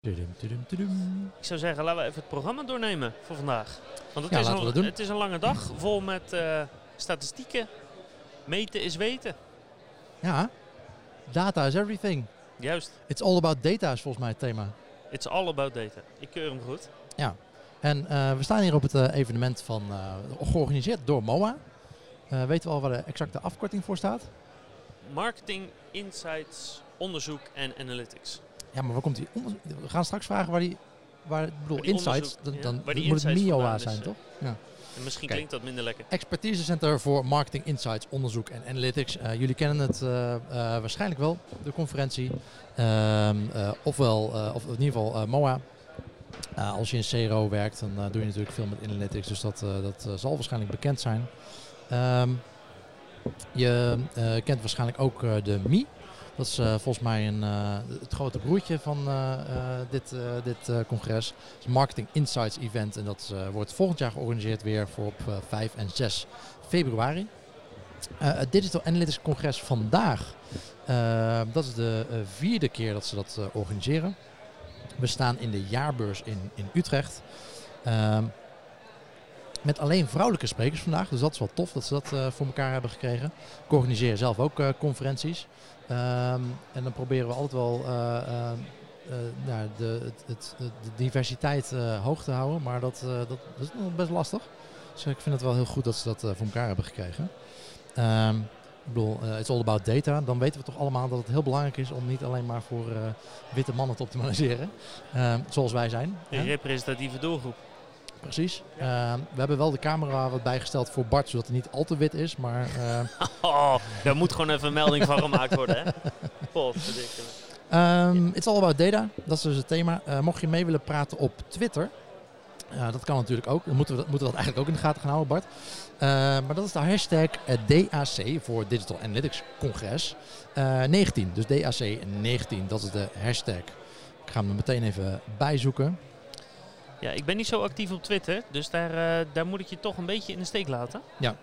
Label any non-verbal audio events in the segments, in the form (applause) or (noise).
Tudum, tudum, tudum. Ik zou zeggen, laten we even het programma doornemen voor vandaag. Want het, Ja, is, we een, doen. het is een lange dag vol met eh, statistieken. Meten is weten. Ja, data is everything. Juist. It's all about data is volgens mij het thema. It's all about data. Ik keur hem goed. En eh, we staan hier op het eh, evenement van, georganiseerd door MOA. Weten we al waar de exacte afkorting voor staat? Marketing, insights, onderzoek en analytics. Ja, maar waar komt die We gaan straks vragen waar die... Waar, ik bedoel, Waar die insights, dan, ja, dan waar die moet het MIOA zijn, is, toch? En misschien Kijk. klinkt dat minder lekker. Expertise Center voor Marketing Insights, Onderzoek en Analytics. Eh, jullie kennen het eh, eh, waarschijnlijk wel, de conferentie. Ehm, eh, ofwel, eh, of in ieder geval eh, MOA. Eh, als je in CRO werkt, dan doe je natuurlijk veel met Analytics. Dus dat, eh, dat zal waarschijnlijk bekend zijn. Ehm, je eh, kent waarschijnlijk ook eh, de MI. Dat is eh, volgens mij een, eh, het grote broertje van eh, dit, dit congres. Het is Marketing Insights Event en dat wordt volgend jaar georganiseerd weer voor op eh, 5 en 6 februari. Het Digital Analytics Congres vandaag, dat is de vierde keer dat ze dat organiseren. We staan in de jaarbeurs in, in Utrecht. Ehm, met alleen vrouwelijke sprekers vandaag, dus dat is wel tof dat ze dat voor elkaar hebben gekregen. Ik organiseer zelf ook conferenties. Ehm, en dan proberen we altijd wel nou, de, het, het, de diversiteit hoog te houden. Maar dat, dat, dat is nog best lastig. Dus ik vind het wel heel goed dat ze dat voor elkaar hebben gekregen. Ehm, ik bedoel, it's all about data. Dan weten we toch allemaal dat het heel belangrijk is om niet alleen maar voor witte mannen te optimaliseren. Ehm, zoals wij zijn. Een representatieve doelgroep. Precies. Ehm, we hebben wel de camera wat bijgesteld voor Bart, zodat hij niet al te wit is. Maar eh, (laughs) Oh, daar moet gewoon even een melding van gemaakt worden, hè? (laughs) Potverdikke. Ehm it's all about data. Dat is dus het thema. Eh, mocht je mee willen praten op Twitter. eh, dat kan natuurlijk ook. Dan moeten we, dat, moeten we dat eigenlijk ook in de gaten gaan houden, Bart. Maar dat is de hashtag eh, DAC voor Digital Analytics Congres eh, 19. Dus DAC 19, dat is de hashtag. Ik ga hem er meteen even bijzoeken. Ja, ik ben niet zo actief op Twitter, dus daar, eh, daar moet ik je toch een beetje in de steek laten. Ja.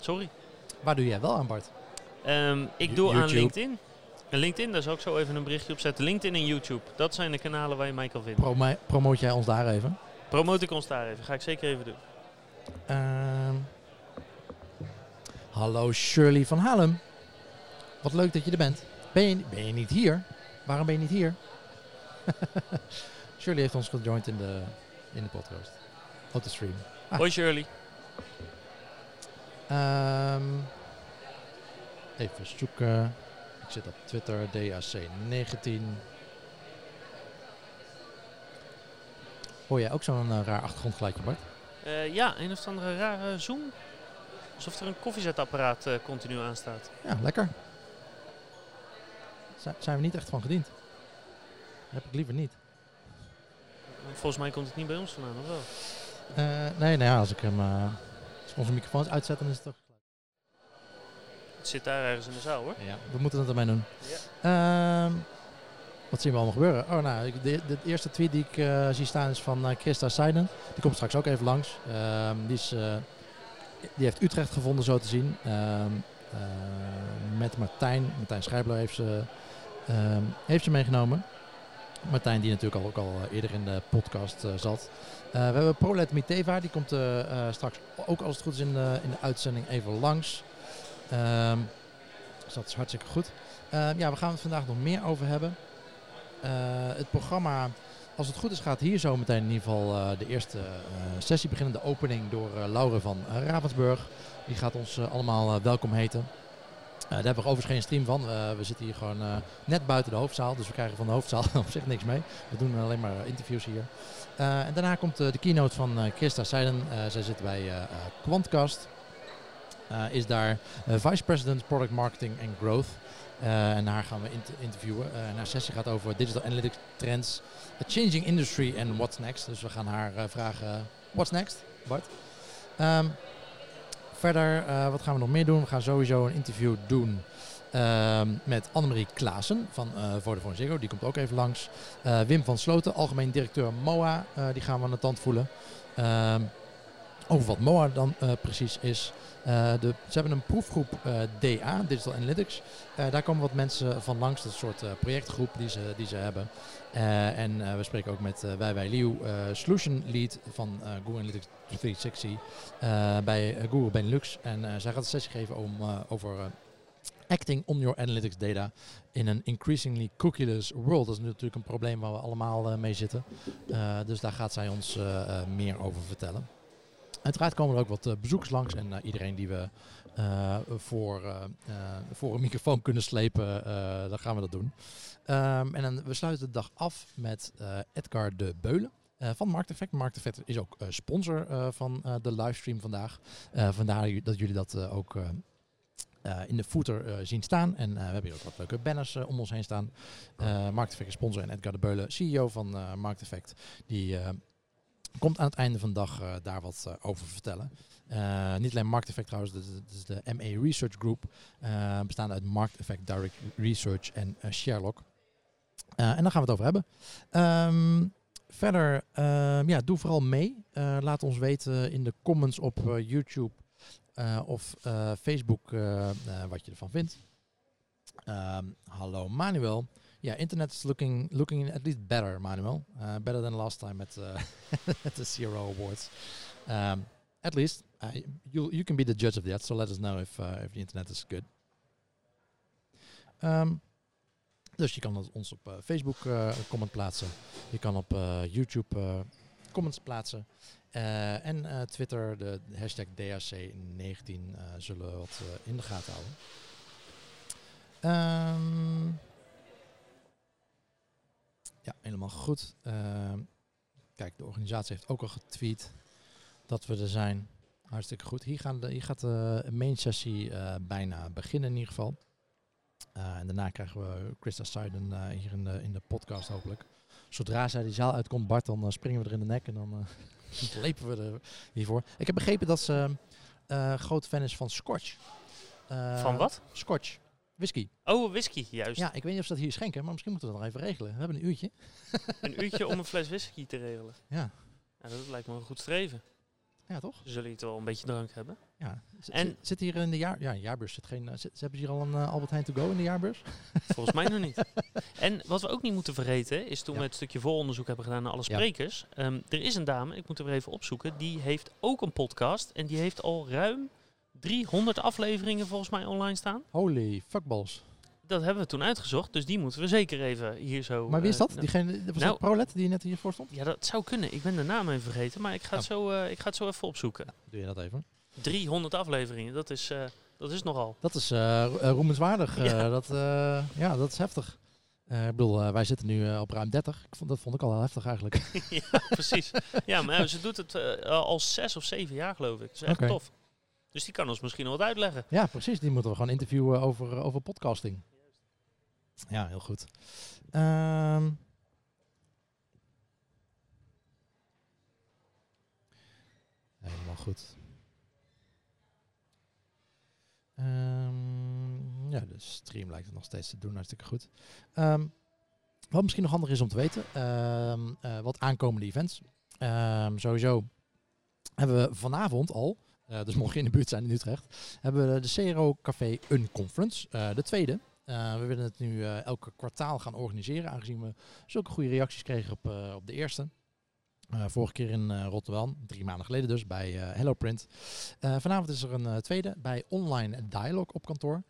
Sorry. Waar doe jij wel aan, Bart? Ehm, ik doe aan. LinkedIn. En LinkedIn, daar zal ik zo even een berichtje op zetten. LinkedIn en YouTube, dat zijn de kanalen waar je mij kan vinden. Promoot jij ons daar even? Promote ik ons daar even, ga ik zeker even doen. Ehm, hallo Shirley van Halem. Wat leuk dat je er bent. Ben je, ben je niet hier? Waarom ben je niet hier? (laughs) Shirley heeft ons gejoind in de, in de podcast. Op de stream. Ah. Hoi Shirley. Ehm, even zoeken. Ik zit op Twitter, DAC19. Hoor jij ook zo'n eh, raar achtergrondgeluidje, Bart? Eh, ja, een of andere rare zoom. Alsof er een koffiezetapparaat eh, continu aanstaat. Ja, lekker. Zijn, zijn we niet echt van gediend? heb ik liever niet. Volgens mij komt het niet bij ons vandaan, of wel? Eh, nee, nou ja, als ik hem... eh, als onze microfoons uitzetten, dan is het toch... Het zit daar ergens in de zaal hoor. Ja, we moeten het ermee doen. Ja. Ehm, wat zien we allemaal gebeuren? Oh, nou, ik- de, de eerste tweet die ik eh, zie staan is van Christa Seiden. Die komt straks ook even langs. Ehm, die, is, die heeft Utrecht gevonden, zo te zien. Ehm, eh, met Martijn. Martijn Schrijbler heeft ze, heeft ze meegenomen. Martijn, die natuurlijk al, ook al eh, eerder in de podcast eh, zat. Eh, we hebben Prolet Miteva, die komt straks ook als het goed is in de, in de uitzending even langs. Ehm, dus dat is hartstikke goed. Ehm, ja, we gaan het vandaag nog meer over hebben. Het programma, als het goed is, gaat hier zo meteen in ieder geval de eerste sessie beginnen. De opening door eh, Laure van Ravensburg. Die gaat ons allemaal welkom heten. Eh, daar hebben we overigens geen stream van. Eh, we zitten hier gewoon eh, net buiten de hoofdzaal. Dus we krijgen van de hoofdzaal (laughs) op zich niks mee. We doen alleen maar interviews hier. En daarna komt de keynote van Christa Seiden. Zij zit bij Quantcast. Is daar Vice President Product Marketing and Growth. En haar gaan we int- interviewen. En haar sessie gaat over digital analytics trends, a changing industry en what's next. Dus we gaan haar vragen, what's next, Bart? Ehm, verder, eh, wat gaan we nog meer doen? We gaan sowieso een interview doen ehm, met Annemarie Klaassen van eh Vodafone Ziggo. Die komt ook even langs. Eh, Wim van Sloten, algemeen directeur MOA. die gaan we aan de tand voelen. Ehm, Over wat MOA dan precies is. Eh, de, ze hebben een proefgroep eh, DA, Digital Analytics. Eh, daar komen wat mensen van langs. Dat een soort projectgroep die ze, die ze hebben. En we spreken ook met uh, Wij Liu, Solution Lead van Google Analytics 360 eh, bij Google Benelux. En zij gaat een sessie geven om, over acting on your analytics data in an increasingly cookieless world. Dat is natuurlijk een probleem waar we allemaal mee zitten. Dus daar gaat zij ons meer over vertellen. Uiteraard komen er ook wat eh, bezoekers langs en eh, iedereen die we eh, voor, voor een microfoon kunnen slepen, dan gaan we dat doen. Ehm, en dan, we sluiten de dag af met Edgar de Beulen. van Markt Effect. Effect is ook sponsor van de livestream vandaag. Vandaar dat jullie dat ook in de footer zien staan. En we hebben hier ook wat leuke banners om ons heen staan. Markt Effect is sponsor en Edgar de Beulen, CEO van Markt Effect, die komt aan het einde van de dag eh, daar wat eh, over vertellen. Eh, niet alleen Markt Effect trouwens, dit is, de MA Research Group, bestaande uit Markt Effect Direct Research en Sherlock. En daar gaan we het over hebben. Ehm, verder, ehm, ja, doe vooral mee. Laat ons weten in de comments op YouTube of Facebook wat je ervan vindt. Ehm, hallo Manuel. Ja, internet is looking, looking at least better, Manuel. Uh, better than last time at, uh, at the Zero Awards. Um, at least, uh, you, you can be the judge of that, so let us know if, uh, if the internet is good. Um, dus je kan ons op Facebook een comment plaatsen. Je kan op YouTube comments plaatsen. En Twitter, de hashtag DHC19, uh, zullen we wat in de gaten houden. Um, ja, helemaal goed. Uh, kijk, de organisatie heeft ook al getweet dat we er zijn. Hartstikke goed. Hier, gaan de, hier gaat de main sessie uh, bijna beginnen in ieder geval. Uh, en daarna krijgen we Christa Siden uh, hier in de, in de podcast hopelijk. Zodra zij die zaal uitkomt, Bart, dan springen we er in de nek en dan (laughs) lepen we er hiervoor. Ik heb begrepen dat ze groot fan is van Scotch. Van wat? Scotch. Whisky. Oh, whisky, juist. Ja, ik weet niet of ze dat hier schenken, maar misschien moeten we dat nog even regelen. We hebben een uurtje. (laughs) een uurtje om een fles whisky te regelen. Ja. ja dat lijkt me een goed streven. Ja, toch? Ze zullen hier toch wel een beetje drank hebben. Ja. Z en zit hier in de jaar, ja, jaarbeurs zit geen. Zit, hebben ze hier al een uh, Albert Heijn to go in de jaarbeurs? (laughs) Volgens mij nog niet. En wat we ook niet moeten vergeten is toen ja. we het stukje vooronderzoek hebben gedaan naar alle sprekers. Ja. Um, er is een dame, ik moet er weer even opzoeken, die heeft ook een podcast en die heeft al ruim 300 afleveringen volgens mij online staan. Holy fuckballs. Dat hebben we toen uitgezocht, dus die moeten we zeker even hier zo... Maar wie is dat? Uh, Diegene, was nou, dat Prolet die net hiervoor stond? Ja, dat zou kunnen. Ik ben de naam even vergeten, maar ik ga, het, zo, uh, ik ga het zo even opzoeken. Doe je dat even? 300 afleveringen, dat is, uh, dat is nogal. Dat is roemenswaardig. (laughs) Ja. dat, ja, dat is heftig. ik bedoel, wij zitten nu op ruim 30. Ik vond, dat vond ik al heel heftig eigenlijk. (laughs) ja, precies. (laughs) Ja, maar ze doet het al zes of zeven jaar geloof ik. Dat is echt okay. tof. Dus die kan ons misschien nog wat uitleggen. Ja, precies. Die moeten we gewoon interviewen over, over podcasting. Ja, heel goed. Um, helemaal goed. Um, ja, de stream lijkt het nog steeds te doen, hartstikke goed. Um, wat misschien nog handig is om te weten, uh, wat aankomende events. sowieso hebben we vanavond al, uh, dus mocht je in de buurt zijn in Utrecht, hebben we de CRO Café Unconference, uh, de tweede. Uh, we willen het nu uh, elke kwartaal gaan organiseren, aangezien we zulke goede reacties kregen op, uh, op de eerste. vorige keer in Rotterdam, drie maanden geleden dus, bij Hello Print. vanavond is er een tweede bij Online Dialog op kantoor.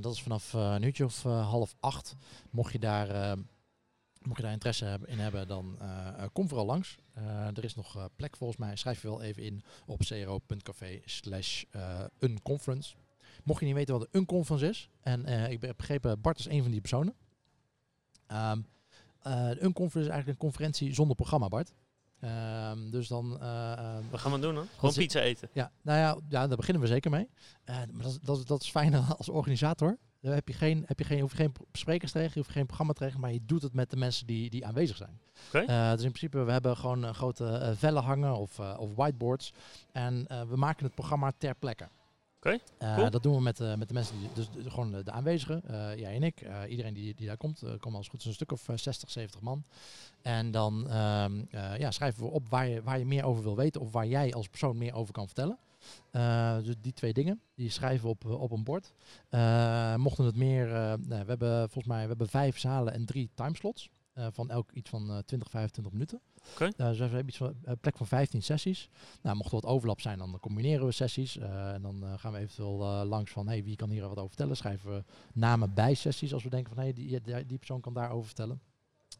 dat is vanaf een uurtje of half acht. Mocht je daar... Mocht je daar interesse in hebben, dan kom vooral langs. er is nog plek volgens mij. Schrijf je wel even in op cro.café slash unconference. Mocht je niet weten wat een conference is, en ik heb begrepen, Bart is een van die personen. Um, een conference is eigenlijk een conferentie zonder programma, Bart. Um, dus dan... Uh, Wat gaan we doen dan? Gewoon pizza eten? Ja, nou ja, ja, daar beginnen we zeker mee. maar dat, dat, dat is fijn (laughs) als organisator. Dan heb je geen, heb je geen, je hoeft geen sprekers te regelen, je hoeft geen programma te regelen, maar je doet het met de mensen die, die aanwezig zijn. Okay. Uh, dus in principe, we hebben gewoon uh, grote vellen hangen of, of whiteboards. En we maken het programma ter plekke. Oké, Eh, cool. Dat doen we met, eh, met de mensen, die, dus de- gewoon de, aanwezigen, eh, jij en ik, eh, iedereen die, die daar komt, eh komen als goed is een stuk of eh, 60, 70 man. En dan ehm, eh, ja, schrijven we op waar je, waar je meer over wil weten of waar jij als persoon meer over kan vertellen. Eh, dus die twee dingen, die schrijven we op, eh, op een bord. Eh, mochten het meer, nou, we hebben volgens mij we hebben vijf zalen en drie timeslots. van elk iets van eh 20, 25 minuten. Oké. Dus we hebben iets van een plek van 15 sessies. Nou, mocht er wat overlap zijn, dan combineren we sessies. en dan gaan we eventueel langs van hey, wie kan hier wat over vertellen. Schrijven we namen bij sessies als we denken van hey, die, die, die persoon kan daarover vertellen.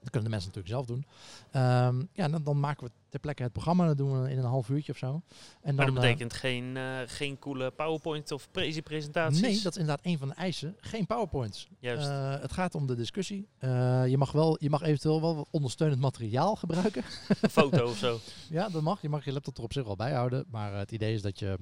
Dat kunnen de mensen natuurlijk zelf doen. Ehm, ja, dan, dan maken we ter plekke het programma. Dat doen we in een half uurtje of zo. En dan, Maar dat eh, betekent geen, eh, geen coole PowerPoint of presi-presentaties? Nee, dat is inderdaad een van de eisen. Geen powerpoints. Juist. Eh, het gaat om de discussie. Je, mag wel, je mag eventueel wel wat ondersteunend materiaal gebruiken. Een foto (laughs) of zo. Ja, dat mag. Je mag je laptop er op zich wel bij houden. Maar het idee is dat je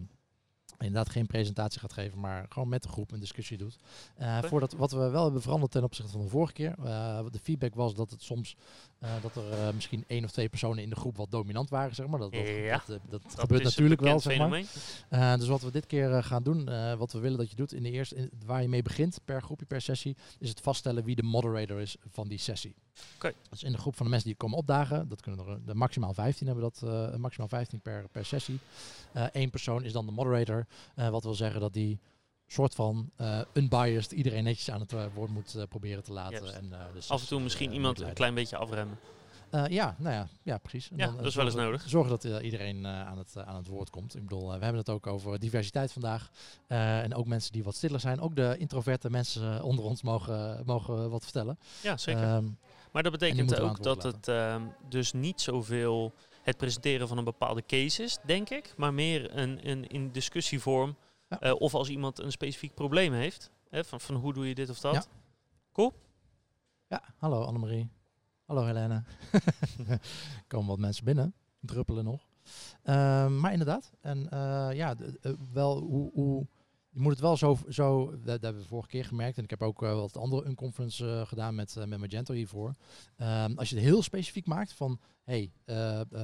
inderdaad geen presentatie gaat geven, maar gewoon met de groep een discussie doet. Eh, voordat, wat we wel hebben veranderd ten opzichte van de vorige keer. eh, de feedback was dat het soms eh, dat er eh, misschien één of twee personen in de groep wat dominant waren. Zeg maar. dat, dat, Ja, dat, eh, dat gebeurt natuurlijk wel. Zeg maar. dus wat we dit keer gaan doen, wat we willen dat je doet in de eerste, in, waar je mee begint per groepje, per sessie, is het vaststellen wie de moderator is van die sessie. Dus in de groep van de mensen die komen opdagen, dat kunnen er de maximaal 15 hebben, dat maximaal 15 per, per sessie. Eén persoon is dan de moderator, wat wil zeggen dat die soort van eh, unbiased iedereen netjes aan het eh, woord moet eh, proberen te laten. En, eh, de Af en toe misschien iemand een klein beetje afremmen. Ja, nou ja, ja precies. En Ja, dan, dat is wel eens zorgen- nodig. Zorgen dat iedereen aan, het, aan het woord komt. Ik bedoel, we hebben het ook over diversiteit vandaag. En ook mensen die wat stiller zijn. Ook de introverte mensen onder ons mogen, mogen wat vertellen. Ja, zeker. Ehm, maar dat betekent ook dat het ehm, dus niet zoveel het presenteren van een bepaalde case is, denk ik. Maar meer een, een in discussievorm. Ja. Eh, of als iemand een specifiek probleem heeft. Hè, van, van hoe doe je dit of dat. Ja. ja, hallo Annemarie. Hallo Helene. Er (laughs) komen wat mensen binnen. Druppelen nog. Ehm, maar inderdaad. En eh, ja, eh, wel hoe... hoe je moet het wel zo, zo dat, dat hebben we vorige keer gemerkt. En ik heb ook wel wat andere unconference eh gedaan met, met Magento hiervoor. Ehm, als je het heel specifiek maakt van, hey,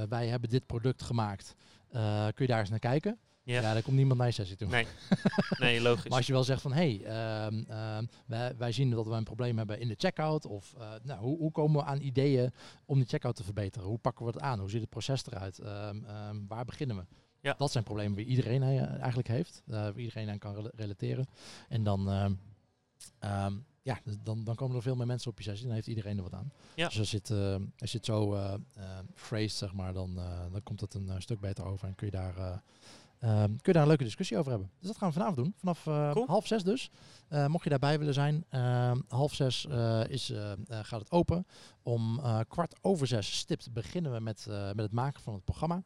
wij hebben dit product gemaakt. Kun je daar eens naar kijken? Ja. Ja, dan komt niemand naar je sessie toe. Nee. (laughs) nee, logisch. Maar als je wel zegt van, hé, hey, ehm, ehm, wij, wij zien dat we een probleem hebben in de checkout. Of eh, nou, hoe, hoe komen we aan ideeën om die checkout te verbeteren? Hoe pakken we het aan? Hoe ziet het proces eruit? Ehm, waar beginnen we? Ja. Dat zijn problemen die iedereen eh, eigenlijk heeft. eh, waar iedereen aan kan rela- relateren. En dan, ja, dus dan, dan komen er veel meer mensen op je sessie. Dan heeft iedereen er wat aan. Ja. Dus als je het, als je het zo phrased, zeg maar, dan, dan komt het een stuk beter over. En kun je daar... eh, Ehm, kun je daar een leuke discussie over hebben. Dus dat gaan we vanavond doen. Vanaf eh, Cool. half zes dus. Eh, mocht je daarbij willen zijn. ehm, half zes eh, is, gaat het open. Om kwart over zes stipt beginnen we met, met het maken van het programma.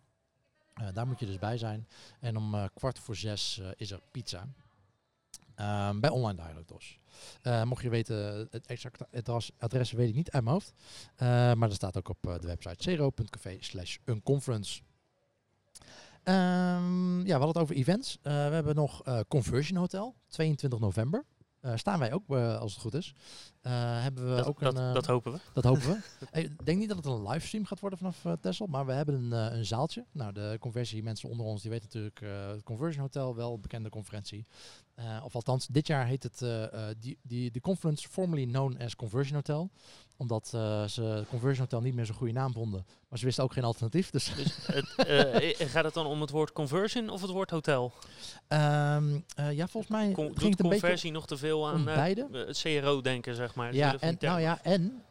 Daar moet je dus bij zijn. En om kwart voor zes is er pizza. Ehm, bij Online Dialog dus. Eh, mocht je weten, het exacte adres, adres weet ik niet uit mijn hoofd. Maar dat staat ook op de website zero.café slash unconference. Ehm, ja, we hadden het over events. Eh, we hebben nog eh, Conversion Hotel, 22 november. Eh, staan wij ook, als het goed is. Hebben we dat, ook dat, een, dat hopen we. dat hopen we. (laughs) Ik denk niet dat het een livestream gaat worden vanaf uh, Texel, maar we hebben een, een zaaltje. Nou, de conversie mensen onder ons, die weten natuurlijk het Conversion Hotel, wel een bekende conferentie. Of althans, dit jaar heet het die, die, de conference formerly known as Conversion Hotel. Omdat eh, ze Conversion Hotel niet meer zo'n goede naam vonden. Maar ze wisten ook geen alternatief. Dus Dus het, eh, gaat het dan om het woord conversion of het woord hotel? ehm, eh, ja, volgens mij Con ging het een conversie nog te veel aan beide. het CRO denken, zeg maar. Ja, en, nou ja, en,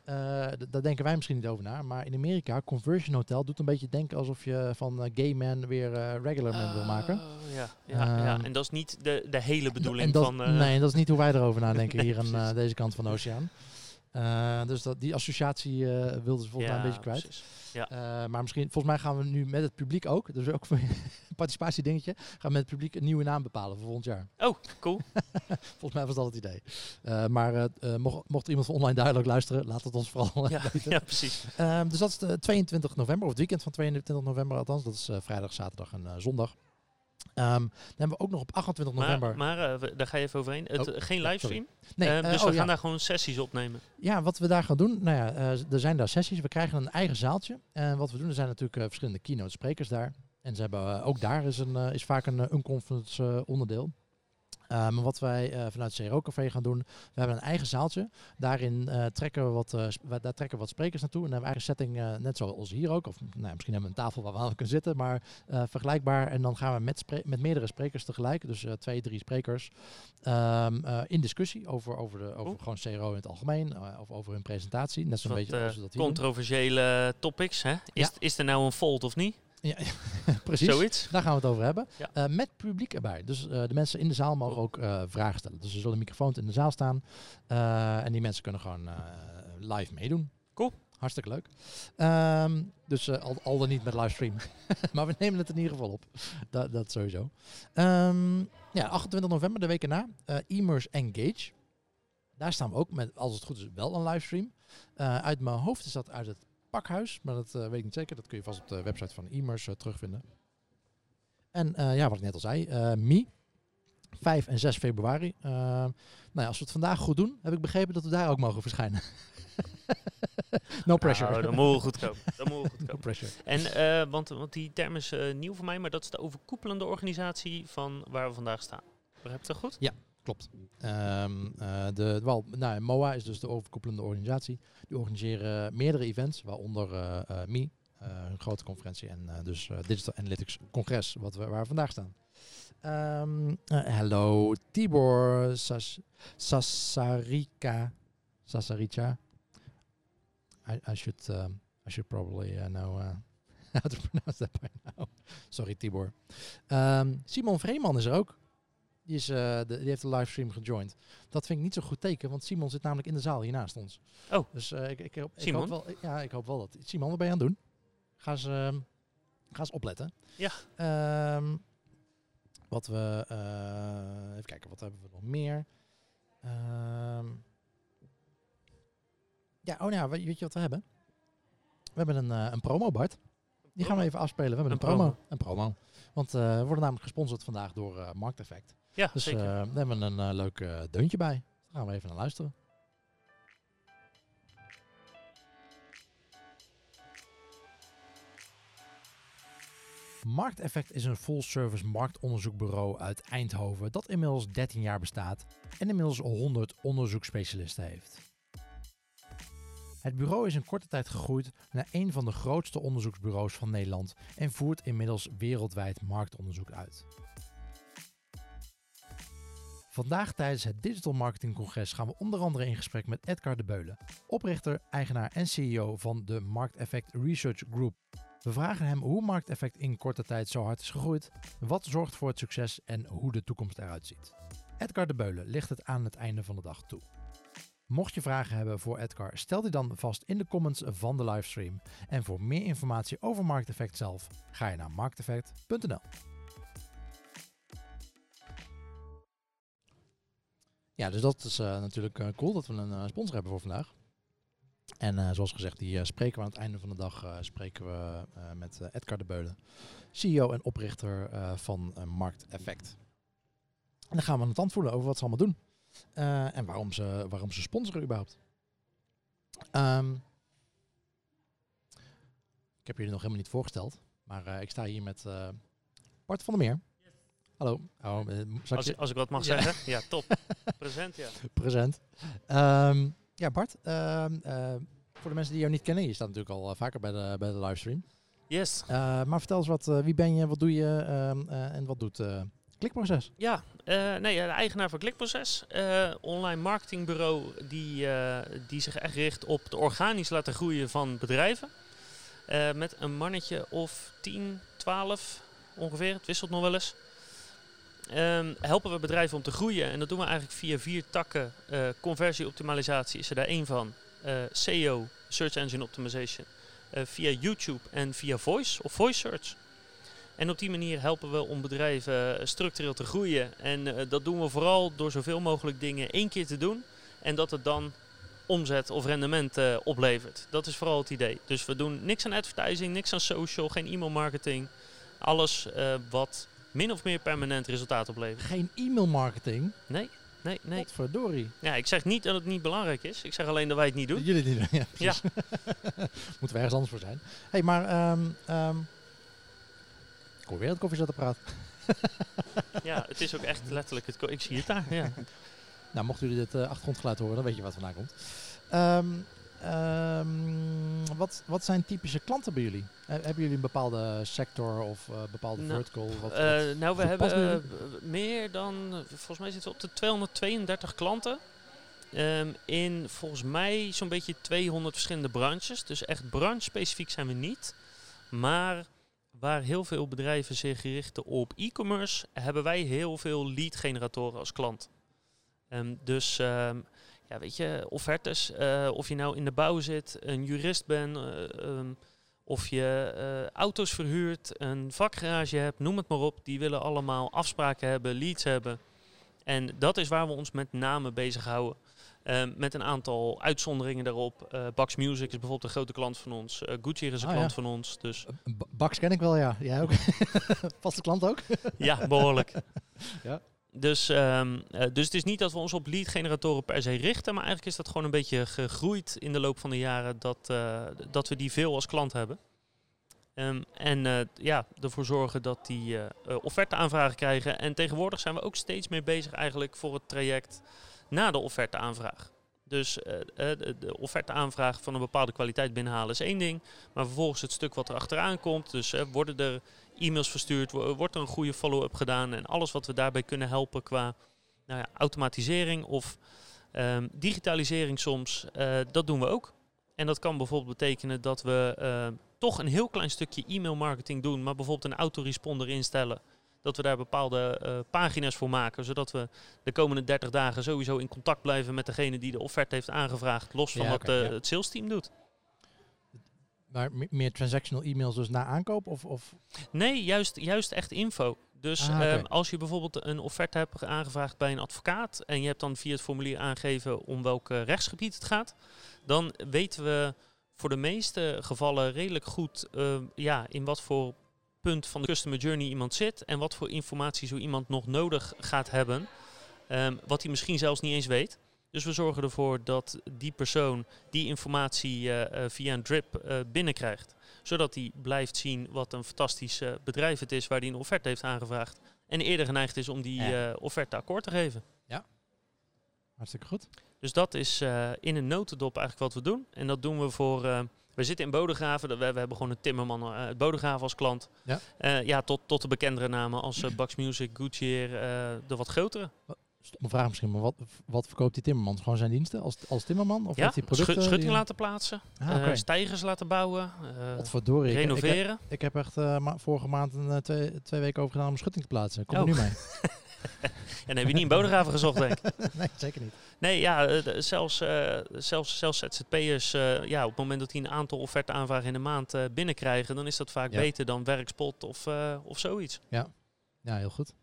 daar denken wij misschien niet over na, maar in Amerika, Conversion Hotel doet een beetje denken alsof je van gay man weer regular man wil maken. Oh, ja, ja, ja, Ehm, en dat is niet de, de hele bedoeling en dat, van... nee, dat is niet hoe wij erover nadenken (laughs) Nee, hier aan deze kant van de oceaan. Eh, dus dat, die associatie eh wilden ze volgens mij een beetje kwijt. precies. Eh, maar misschien, volgens mij gaan we nu met het publiek ook, dus ook voor een (laughs) participatiedingetje, gaan we met het publiek een nieuwe naam bepalen voor volgend jaar. Oh, cool. (laughs) Volgens mij was dat het idee. Maar mocht, mocht iemand van online dialog luisteren, laat het ons vooral ja, (laughs) weten. ja, precies. Ehm, dus dat is de 22 november, of het weekend van 22 november althans. Dat is vrijdag, zaterdag en zondag. Ehm, dan hebben we ook nog op 28 november... Maar, maar eh, daar ga je even overheen. Het, Oh, geen livestream. nee, Eh, dus oh, we gaan ja. daar gewoon sessies opnemen. Ja, wat we daar gaan doen, nou ja, eh, er zijn daar sessies. We krijgen een eigen zaaltje. En wat we doen, er zijn natuurlijk verschillende keynote sprekers daar. En ze hebben, ook daar is, een, is vaak een unconference eh, onderdeel. Maar wat wij uh, vanuit CRO Café gaan doen, we hebben een eigen zaaltje. Daarin uh, trekken we wat, daar trekken we wat sprekers naartoe. En dan hebben we eigen setting, net zoals hier ook. Of nou, misschien hebben we een tafel waar we aan kunnen zitten, maar vergelijkbaar. En dan gaan we met, met meerdere sprekers tegelijk, dus twee, drie sprekers, um, in discussie over, over, de, over gewoon CRO in het algemeen. of over hun presentatie. Net zo'n beetje als we dat hier Controversiële doen. topics, hè? Is, ja. is er nou een fold of niet? Ja, (laughs) precies. Zoiets. Daar gaan we het over hebben. Uh, met publiek erbij. Dus uh, de mensen in de zaal mogen ook uh, vragen stellen. Dus er zullen microfoons in de zaal staan. en die mensen kunnen gewoon live meedoen. Cool. Hartstikke leuk. Um, dus al, al dan niet met livestream. (laughs) maar we nemen het in ieder geval op. Dat, dat sowieso. Um, ja, 28 november, de week erna. Immerse Engage. Daar staan we ook met, als het goed is, wel een livestream. uit mijn hoofd is dat uit het pakhuis. Maar dat uh, weet ik niet zeker. Dat kun je vast op de website van Immers uh, terugvinden. En uh, ja, wat ik net al zei, Mi. 5 en 6 februari. nou ja, als we het vandaag goed doen, heb ik begrepen dat we daar ook mogen verschijnen. (laughs) no pressure. Nou, dan moet we goed komen. Dan we goed (laughs) komen. no pressure. En, want, want die term is nieuw voor mij, maar dat is de overkoepelende organisatie van waar we vandaag staan. Begrijp je dat goed? Ja, klopt. Um, uh, de, wel, nou, MOA is dus de overkoepelende organisatie. Die organiseren meerdere events, waaronder uh, uh, MI, een grote conferentie en dus Digital Analytics Congres, wat we, waar we vandaag staan. Um, hello, Tibor Sas. Sasarica. I, I should um, I should probably know (laughs) how to pronounce that by now. Sorry, Tibor. Simon Vreeman is er ook. Die, is, uh, de, die heeft de livestream gejoind. Dat vind ik niet zo goed teken, want Simon zit namelijk in de zaal hiernaast ons. Oh. Dus uh, ik, ik, hoop, ik, hoop wel, ja, ik hoop wel dat... Simon, wat ben je aan het doen? Ga eens, uh, ga eens opletten. Ja. Um, wat we... Uh, even kijken, wat hebben we nog meer? Um, ja, oh ja, weet je wat we hebben? We hebben een, een promo, Bart. Die gaan we even afspelen. We hebben een, een promo. promo. Een promo. Want uh, we worden namelijk gesponsord vandaag door uh, Markteffect. Ja, dus zeker. Uh, daar hebben we een uh, leuk uh, deuntje bij. Daar gaan we even naar luisteren. Markteffect is een full-service marktonderzoekbureau uit Eindhoven dat inmiddels 13 jaar bestaat en inmiddels 100 onderzoeksspecialisten heeft. Het bureau is in korte tijd gegroeid naar een van de grootste onderzoeksbureaus van Nederland en voert inmiddels wereldwijd marktonderzoek uit. Vandaag tijdens het Digital Marketing Congres gaan we onder andere in gesprek met Edgar de Beulen, oprichter, eigenaar en CEO van de Markteffect Research Group. We vragen hem hoe Markteffect in korte tijd zo hard is gegroeid, wat zorgt voor het succes en hoe de toekomst eruit ziet. Edgar de Beulen ligt het aan het einde van de dag toe. Mocht je vragen hebben voor Edgar, stel die dan vast in de comments van de livestream. En voor meer informatie over Markteffect zelf, ga je naar markteffect.nl. Ja, dus dat is uh, natuurlijk uh, cool dat we een uh, sponsor hebben voor vandaag. En zoals gezegd, die spreken we aan het einde van de dag spreken we met Edgar de Beulen, CEO en oprichter van Markt Effect. En dan gaan we aan het antwoorden over wat ze allemaal doen. en waarom ze, waarom ze sponsoren überhaupt. Um, ik heb jullie nog helemaal niet voorgesteld, maar ik sta hier met Bart van der Meer. Hallo. Oh, als, ik, als ik wat mag ja. zeggen. (laughs) Ja, top. Present, ja. Present. Um, ja, Bart. Um, uh, voor de mensen die jou niet kennen, je staat natuurlijk al uh, vaker bij de, bij de livestream. Yes. Uh, maar vertel eens wat, wie ben je, wat doe je en wat doet Klikproces? Ja, nee, de eigenaar van Klikproces. online marketingbureau die, die zich echt richt op het organisch laten groeien van bedrijven. met een mannetje of 10, 12 ongeveer. Het wisselt nog wel eens. Um, helpen we bedrijven om te groeien. En dat doen we eigenlijk via vier takken. Uh, conversieoptimalisatie is er daar één van. Uh, SEO, Search Engine Optimization. Uh, via YouTube en via Voice of Voice Search. En op die manier helpen we om bedrijven structureel te groeien. En dat doen we vooral door zoveel mogelijk dingen één keer te doen. En dat het dan omzet of rendement oplevert. Dat is vooral het idee. Dus we doen niks aan advertising, niks aan social, geen e-mail marketing. Alles wat min of meer permanent resultaat opleveren. Geen e-mail marketing? Nee, nee, nee. Verdorie. Ja, ik zeg niet dat het niet belangrijk is. Ik zeg alleen dat wij het niet doen. Jullie niet doen, ja. ja. (laughs) Moeten we ergens anders voor zijn. hey, maar... Um, um, ik hoor weer het praten. (laughs) ja, het is ook echt letterlijk. Het, ik zie het daar. Ja. (laughs) nou, mochten jullie dit uh, achtergrondgeluid horen, dan weet je wat vandaan komt. Um, um, wat, wat zijn typische klanten bij jullie? hebben jullie een bepaalde sector of uh, bepaalde nou, vertical? Wat, uh, wat nou, we hebben meer dan, volgens mij zitten we op de 232 klanten. Um, in volgens mij zo'n beetje 200 verschillende branches. Dus echt branche-specifiek zijn we niet. Maar waar heel veel bedrijven zich richten op e-commerce, hebben wij heel veel lead-generatoren als klant. Um, dus um, ja, weet je, offertes, uh, of je nou in de bouw zit, een jurist bent, uh, of je uh, auto's verhuurt, een vakgarage hebt, noem het maar op. Die willen allemaal afspraken hebben, leads hebben. En dat is waar we ons met name bezighouden. Ehm, met een aantal uitzonderingen daarop. Bax Music is bijvoorbeeld een grote klant van ons. Gucci is een ah, klant van ons. Dus. Bax ken ik wel, ja. Jij ook? (laughs) Vaste klant ook? ja, behoorlijk. (laughs) ja. Dus, um, dus het is niet dat we ons op lead generatoren per se richten. Maar eigenlijk is dat gewoon een beetje gegroeid in de loop van de jaren. Dat, dat we die veel als klant hebben. Um, en ja, ervoor zorgen dat die offerte aanvragen krijgen. En tegenwoordig zijn we ook steeds meer bezig eigenlijk voor het traject na de offerteaanvraag. Dus uh, de, offerteaanvraag van een bepaalde kwaliteit binnenhalen is één ding. Maar vervolgens het stuk wat er achteraan komt. Dus uh, worden er e-mails verstuurd, wordt er een goede follow-up gedaan. En alles wat we daarbij kunnen helpen qua nou ja, automatisering of um, digitalisering soms, uh, dat doen we ook. En dat kan bijvoorbeeld betekenen dat we toch een heel klein stukje e-mail marketing doen. Maar bijvoorbeeld een autoresponder instellen dat we daar bepaalde uh, pagina's voor maken. Zodat we de komende 30 dagen sowieso in contact blijven met degene die de offerte heeft aangevraagd. Los van wat ja. het sales team doet. Maar meer transactional e-mails dus na aankoop? Of, of? Nee, juist, juist echt info. Dus ah, okay. um, als je bijvoorbeeld een offerte hebt aangevraagd bij een advocaat en je hebt dan via het formulier aangegeven om welk uh, rechtsgebied het gaat, dan weten we voor de meeste gevallen redelijk goed uh, ja, in wat voor punt van de customer journey iemand zit en wat voor informatie zo iemand nog nodig gaat hebben, um, wat hij misschien zelfs niet eens weet. Dus we zorgen ervoor dat die persoon die informatie uh, uh, via een drip uh, binnenkrijgt. Zodat hij blijft zien wat een fantastisch bedrijf het is waar hij een offerte heeft aangevraagd. En eerder geneigd is om die offerte akkoord te geven. Ja, hartstikke goed. Dus dat is in een notendop eigenlijk wat we doen. En dat doen we voor we zitten in Bodegraven. We, we hebben gewoon een timmerman uit Bodegraven als klant. Ja, ja tot, tot de bekendere namen als Bax Music, Gucci, de wat grotere. Stomme vraag misschien, maar wat, wat verkoopt die timmerman? Gewoon zijn diensten als, als timmerman? Of ja, heeft hij producten? schutting die... laten plaatsen, ah, okay. stijgers laten bouwen, verdorie, renoveren. Ik, ik, heb, ik heb echt ma vorige maand een, twee, twee weken over gedaan om schutting te plaatsen. Kom oh. er nu mee. (laughs) (laughs) en heb je niet in Bodegraven gezocht, denk ik? (laughs) nee, zeker niet. Nee, ja, uh, zelfs, uh, zelfs, zelfs ZZP'ers, uh, ja, op het moment dat die een aantal offerte aanvragen in de maand binnenkrijgen, dan is dat vaak ja. beter dan werkspot of, of zoiets. Ja. ja, heel goed.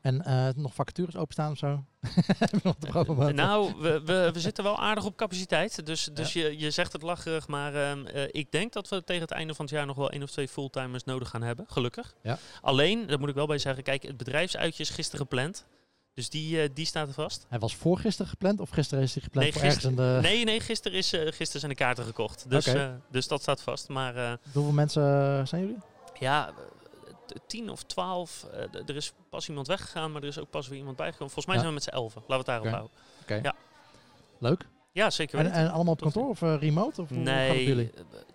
En nog vacatures openstaan of zo? (laughs) nou, we, we, we, zitten wel aardig op capaciteit. Dus, dus ja. je, je zegt het lacherig, maar uh, ik denk dat we tegen het einde van het jaar nog wel één of twee fulltimers nodig gaan hebben. Gelukkig. Ja. Alleen, daar moet ik wel bij zeggen, kijk, het bedrijfsuitje is gisteren gepland. Dus die, uh, die staat er vast. Hij was voor gisteren gepland of gisteren is hij gepland nee, voor gister, de... Nee, nee, gisteren, is, gisteren zijn de kaarten gekocht. Dus, okay. dus dat staat vast. Maar, Hoeveel mensen zijn jullie? Ja, tien of twaalf. er is pas iemand weggegaan, maar er is ook pas weer iemand bijgekomen. Volgens mij ja. zijn we met z'n elfen. Laten we het daarop okay. houden. Okay. Ja. Leuk. Ja, zeker en, en, allemaal op kantoor of remote? Of nee, jullie?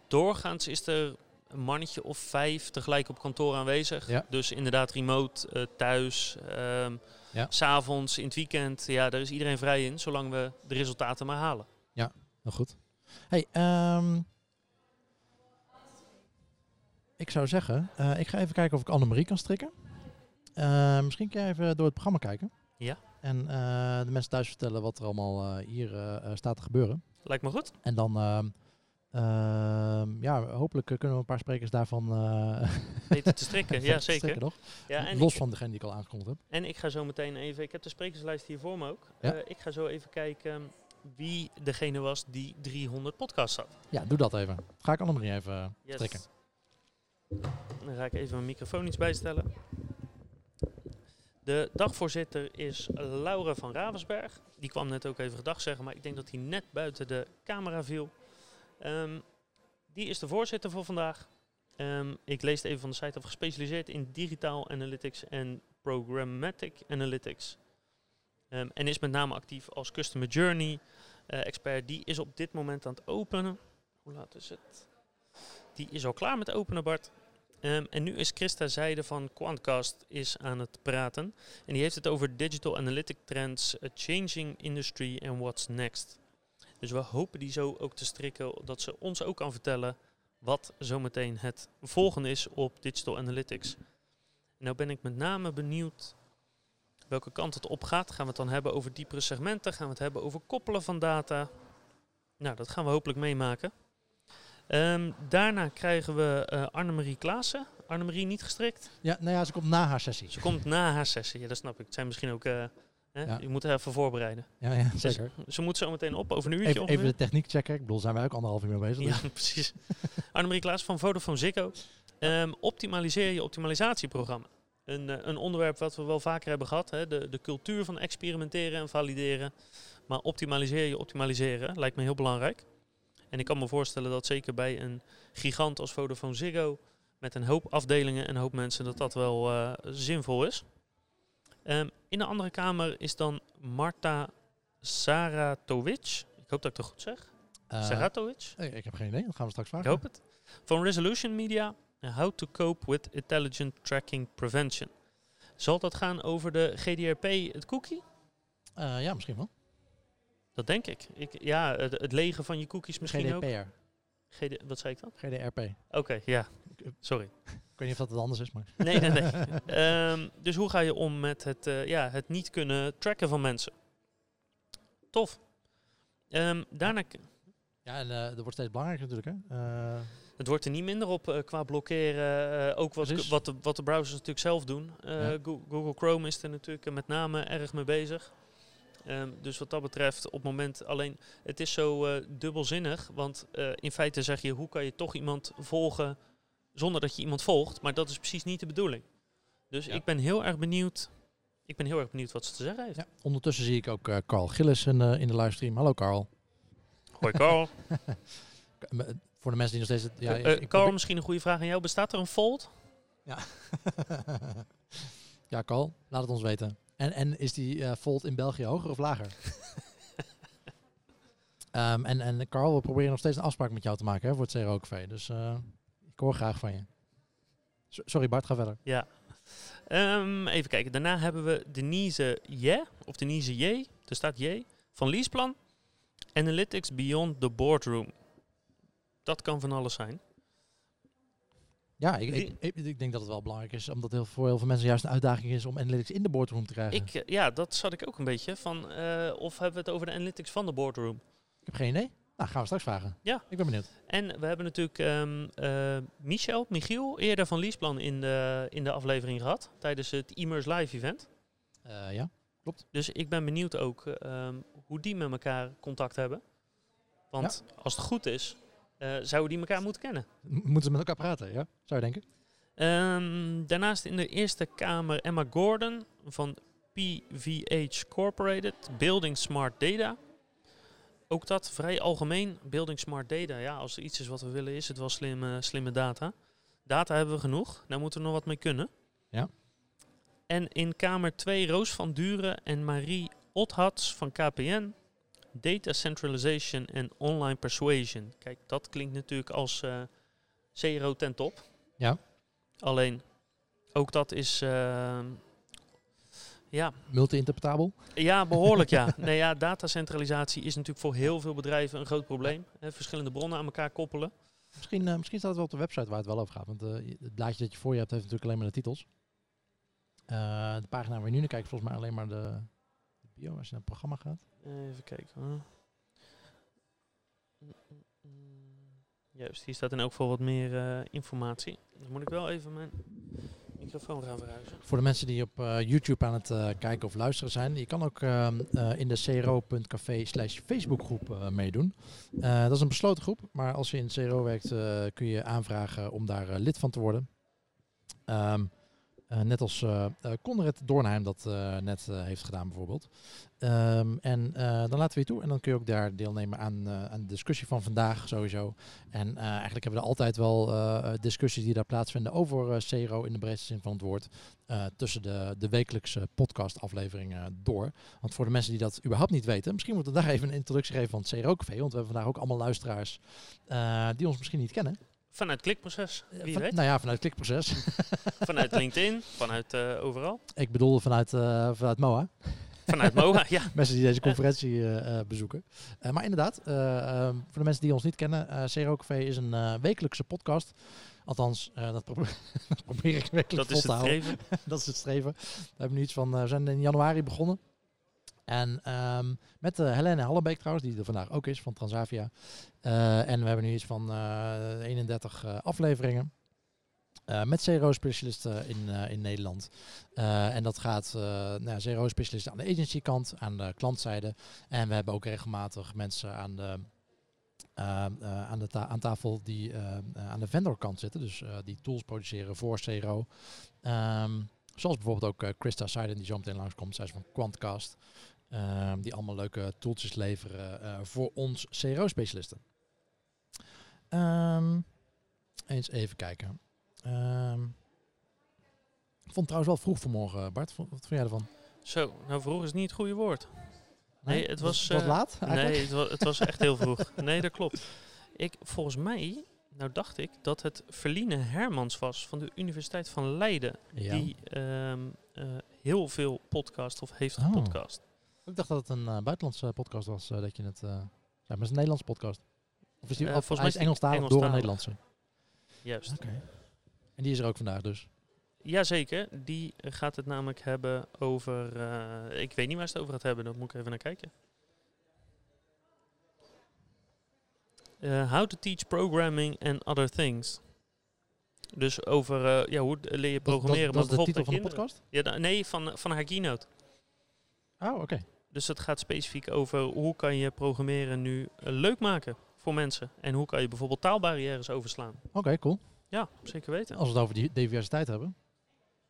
doorgaans is er een mannetje of vijf tegelijk op kantoor aanwezig. Ja. Dus inderdaad remote, thuis... Um, ja. S'avonds, in het weekend, ja, daar is iedereen vrij in, zolang we de resultaten maar halen. Ja, nou goed. Hey, um, ik zou zeggen, uh, ik ga even kijken of ik Annemarie kan strikken. Uh, misschien kun je even door het programma kijken. Ja. En uh, de mensen thuis vertellen wat er allemaal hier staat te gebeuren. Lijkt me goed. En dan ehm, Uh, ja, hopelijk kunnen we een paar sprekers daarvan (laughs) weten te strikken. ja, zeker. Strikken, nog. Ja, en Los van degene die ik al aangekondigd heb. En ik ga zo meteen even, ik heb de sprekerslijst hier voor me ook. Ja? Ik ga zo even kijken wie degene was die 300 podcasts had. Ja, doe dat even. Ga ik Annemarie even yes. strikken. Dan ga ik even mijn microfoon iets bijstellen. De dagvoorzitter is Laura van Ravensberg. Die kwam net ook even gedag zeggen, maar ik denk dat hij net buiten de camera viel. Um, die is de voorzitter voor vandaag. Ehm, ik lees het even van de site af. Gespecialiseerd in digitaal analytics en programmatic analytics. Ehm, en is met name actief als customer journey eh, expert. Die is op dit moment aan het openen. Hoe laat is het? Die is al klaar met openen, Bart. Ehm, en nu is Christa Zijde van Quantcast is aan het praten. En die heeft het over digital analytic trends, a changing industry and what's next. Dus we hopen die zo ook te strikken, dat ze ons ook kan vertellen wat zometeen het volgende is op digital analytics. Nou ben ik met name benieuwd welke kant het op gaat. Gaan we het dan hebben over diepere segmenten? Gaan we het hebben over koppelen van data? Nou, dat gaan we hopelijk meemaken. Ehm, daarna krijgen we uh, Annemarie Klaassen. Annemarie niet gestrikt? Ja, nou ja, ze komt na haar sessie. Ze komt na haar sessie, ja, dat snap ik. Het zijn misschien ook... Uh, ja. Je moet even voorbereiden. Ja, ja zeker. ze moet zo meteen op over een uurtje. Even, even de techniek checken. Ik bedoel, zijn wij ook anderhalf uur mee bezig. Ja, dus. (laughs) precies. Annemarie Klaas van Vodafone Ziggo. Um, optimaliseer je optimalisatieprogramma. Een, uh, een onderwerp wat we wel vaker hebben gehad. Hè? De, de cultuur van experimenteren en valideren. Maar optimaliseer je optimaliseren lijkt me heel belangrijk. En ik kan me voorstellen dat zeker bij een gigant als Vodafone Ziggo, met een hoop afdelingen en een hoop mensen, dat dat wel uh, zinvol is. Um, in de andere kamer is dan Marta Saratovic. Ik hoop dat ik het goed zeg. Uh, Saratovic? Ik heb geen idee, dat gaan we straks vragen. Ik hoop het. Van Resolution Media, How to Cope with Intelligent Tracking Prevention. Zal dat gaan over de GDRP, het cookie? Uh, ja, misschien wel. Dat denk ik. ik ja, het, het legen van je cookies misschien GDPR. ook. GD, wat zei ik dan? GDRP. Oké, okay, ja. Sorry. Ik weet niet of dat het anders is, maar... Nee, nee, nee. um, (laughs) dus hoe ga je om met het, uh, ja, het niet kunnen tracken van mensen? Tof. Um, daarna... Ja, en uh, dat wordt steeds belangrijker natuurlijk, hè? Uh, het wordt er niet minder op qua blokkeren. ook wat, wat, de, wat de browsers natuurlijk zelf doen. Ja. Google Chrome is er natuurlijk met name erg mee bezig. Um, dus wat dat betreft, op het moment alleen, het is zo uh, dubbelzinnig. Want uh, in feite zeg je, hoe kan je toch iemand volgen zonder dat je iemand volgt? Maar dat is precies niet de bedoeling. Dus ja. ik ben heel erg benieuwd. Ik ben heel erg benieuwd wat ze te zeggen heeft. Ja, ondertussen zie ik ook uh, Carl Gillis in, in de livestream. Hallo Carl. Hoi Carl. (laughs) Voor de mensen die nog steeds... Ja, ik Carl, misschien een goede vraag aan jou. Bestaat er een fold? Ja. (laughs) ja, Carl, laat het ons weten. En, en is die uh, Volt in België hoger of lager? um, (laughs) en, en Carl, we proberen nog steeds een afspraak met jou te maken hè, voor het CRO-café. Dus uh, ik hoor graag van je. Sorry Bart, ga verder. Ja. Um, even kijken. Daarna hebben we Denise J. Of Denise J. Er staat J. Van Leaseplan. Analytics Beyond the Boardroom. Dat kan van alles zijn. Ja, ik, ik, ik, ik, denk dat het wel belangrijk is, omdat heel, voor heel veel mensen juist een uitdaging is om analytics in de boardroom te krijgen. Ik, ja, dat zat ik ook een beetje van. Uh, of hebben we het over de analytics van de boardroom? Ik heb geen idee. Nou, gaan we straks vragen. Ja. Ik ben benieuwd. En we hebben natuurlijk um, uh, Michel, Michiel, eerder van Leaseplan in de, in de aflevering gehad, tijdens het Immers Live event. Uh, ja, klopt. Dus ik ben benieuwd ook um, hoe die met elkaar contact hebben. Want ja. als het goed is, zouden die elkaar moeten kennen. Moeten ze met elkaar praten, ja? Zou je denken? Um, daarnaast in de Eerste Kamer Emma Gordon van PVH Corporated, Building Smart Data. Ook dat vrij algemeen, Building Smart Data. Ja, als er iets is wat we willen, is het wel slimme, slimme data. Data hebben we genoeg, daar moeten we nog wat mee kunnen. Ja. En in Kamer 2 Roos van Duren en Marie Othats van KPN Data Centralization en Online Persuasion. Kijk, dat klinkt natuurlijk als uh, CRO ten top. Ja. Alleen, ook dat is... Uh, ja. Multi-interpretabel? Ja, behoorlijk ja. (laughs) nee, ja. Datacentralisatie is natuurlijk voor heel veel bedrijven een groot probleem. Verschillende bronnen aan elkaar koppelen. Misschien, uh, misschien staat het wel op de website waar het wel over gaat. Want uh, het blaadje dat je voor je hebt heeft natuurlijk alleen maar de titels. De pagina waar je nu naar kijkt volgens mij alleen maar de, als je naar het programma gaat. Even kijken hoor. Juist, hier staat in elk geval wat meer uh, informatie. Dan moet ik wel even mijn microfoon gaan verhuizen. Voor de mensen die op uh, YouTube aan het uh, kijken of luisteren zijn, je kan ook ehm, in de cro.café slash Facebookgroep meedoen. dat is een besloten groep, maar als je in CRO werkt kun je aanvragen om daar lid van te worden. Um, Uh, net als uh, Conrad Doornheim dat net heeft gedaan bijvoorbeeld. Um, en dan laten we je toe en dan kun je ook daar deelnemen aan, aan de discussie van vandaag sowieso. En eigenlijk hebben we er altijd wel discussies die daar plaatsvinden over CRO in de breedste zin van het woord. tussen de, de wekelijkse podcastafleveringen door. Want voor de mensen die dat überhaupt niet weten, misschien moeten we daar even een introductie geven van het CRO Café. Want we hebben vandaag ook allemaal luisteraars die ons misschien niet kennen. Vanuit klikproces, wie Van- weet. Nou ja, vanuit klikproces. (laughs) Vanuit LinkedIn, vanuit eh, overal. Ik bedoelde vanuit, eh, vanuit MOA. Vanuit MOA, (laughs) ja. Mensen die deze conferentie eh, bezoeken. Maar inderdaad, eh, ehm, voor de mensen die ons niet kennen, CRO Café is een wekelijkse podcast. Althans, dat, probeer, (laughs) dat probeer ik wekelijks Dat vol is te het houden. streven. dat is het streven. We hebben nu iets van, we zijn in januari begonnen. En ehm, met uh, Helene Hallebeek trouwens, die er vandaag ook is van Transavia. Uh, en we hebben nu iets van uh, 31 afleveringen. Uh, met CRO-specialisten in, uh, in Nederland. Uh, en dat gaat nou, CRO-specialisten aan de agency-kant, aan de klantzijde. En we hebben ook regelmatig mensen aan de, aan de aan tafel die aan de vendor-kant zitten. Dus die tools produceren voor CRO. Um, zoals bijvoorbeeld ook Christa Seiden, die zo meteen langskomt. Zij is van Quantcast. Um, die allemaal leuke tooltjes leveren voor ons CRO-specialisten. Um, eens even kijken. Um, ik vond het trouwens wel vroeg vanmorgen, Bart. Wat vond jij ervan? Zo, nou vroeg is niet het goede woord. Nee, nee het was... Wat uh, laat eigenlijk? Nee, het was, het was echt heel vroeg. (laughs) Nee, dat klopt. Ik, volgens mij, nou dacht ik dat het Verline Hermans was van de Universiteit van Leiden. Ja. Die um, uh, heel veel podcast of heeft Oh. gepodcast. Ik dacht dat het een uh, buitenlandse podcast was, uh, dat je het... Uh, zei, maar het is een Nederlandse podcast. Of is die, Eh, of volgens mij is Engelstalig door een Engelstalig. Nederlandse? Juist. Oké. En die is er ook vandaag dus? Jazeker, die gaat het namelijk hebben over... eh, ik weet niet waar ze het over gaat hebben, daar moet ik even naar kijken. Eh, how to teach programming and other things. Dus over eh, ja, hoe leer je programmeren. Dat, dat, dat maar is de titel van de bijvoorbeeld podcast? Ja, da- nee, van, van haar keynote. Oh, oké. Dus het gaat specifiek over hoe kan je programmeren nu eh, leuk maken voor mensen. En hoe kan je bijvoorbeeld taalbarrières overslaan. Oké, cool. Ja, zeker weten. Als we het over die diversiteit hebben.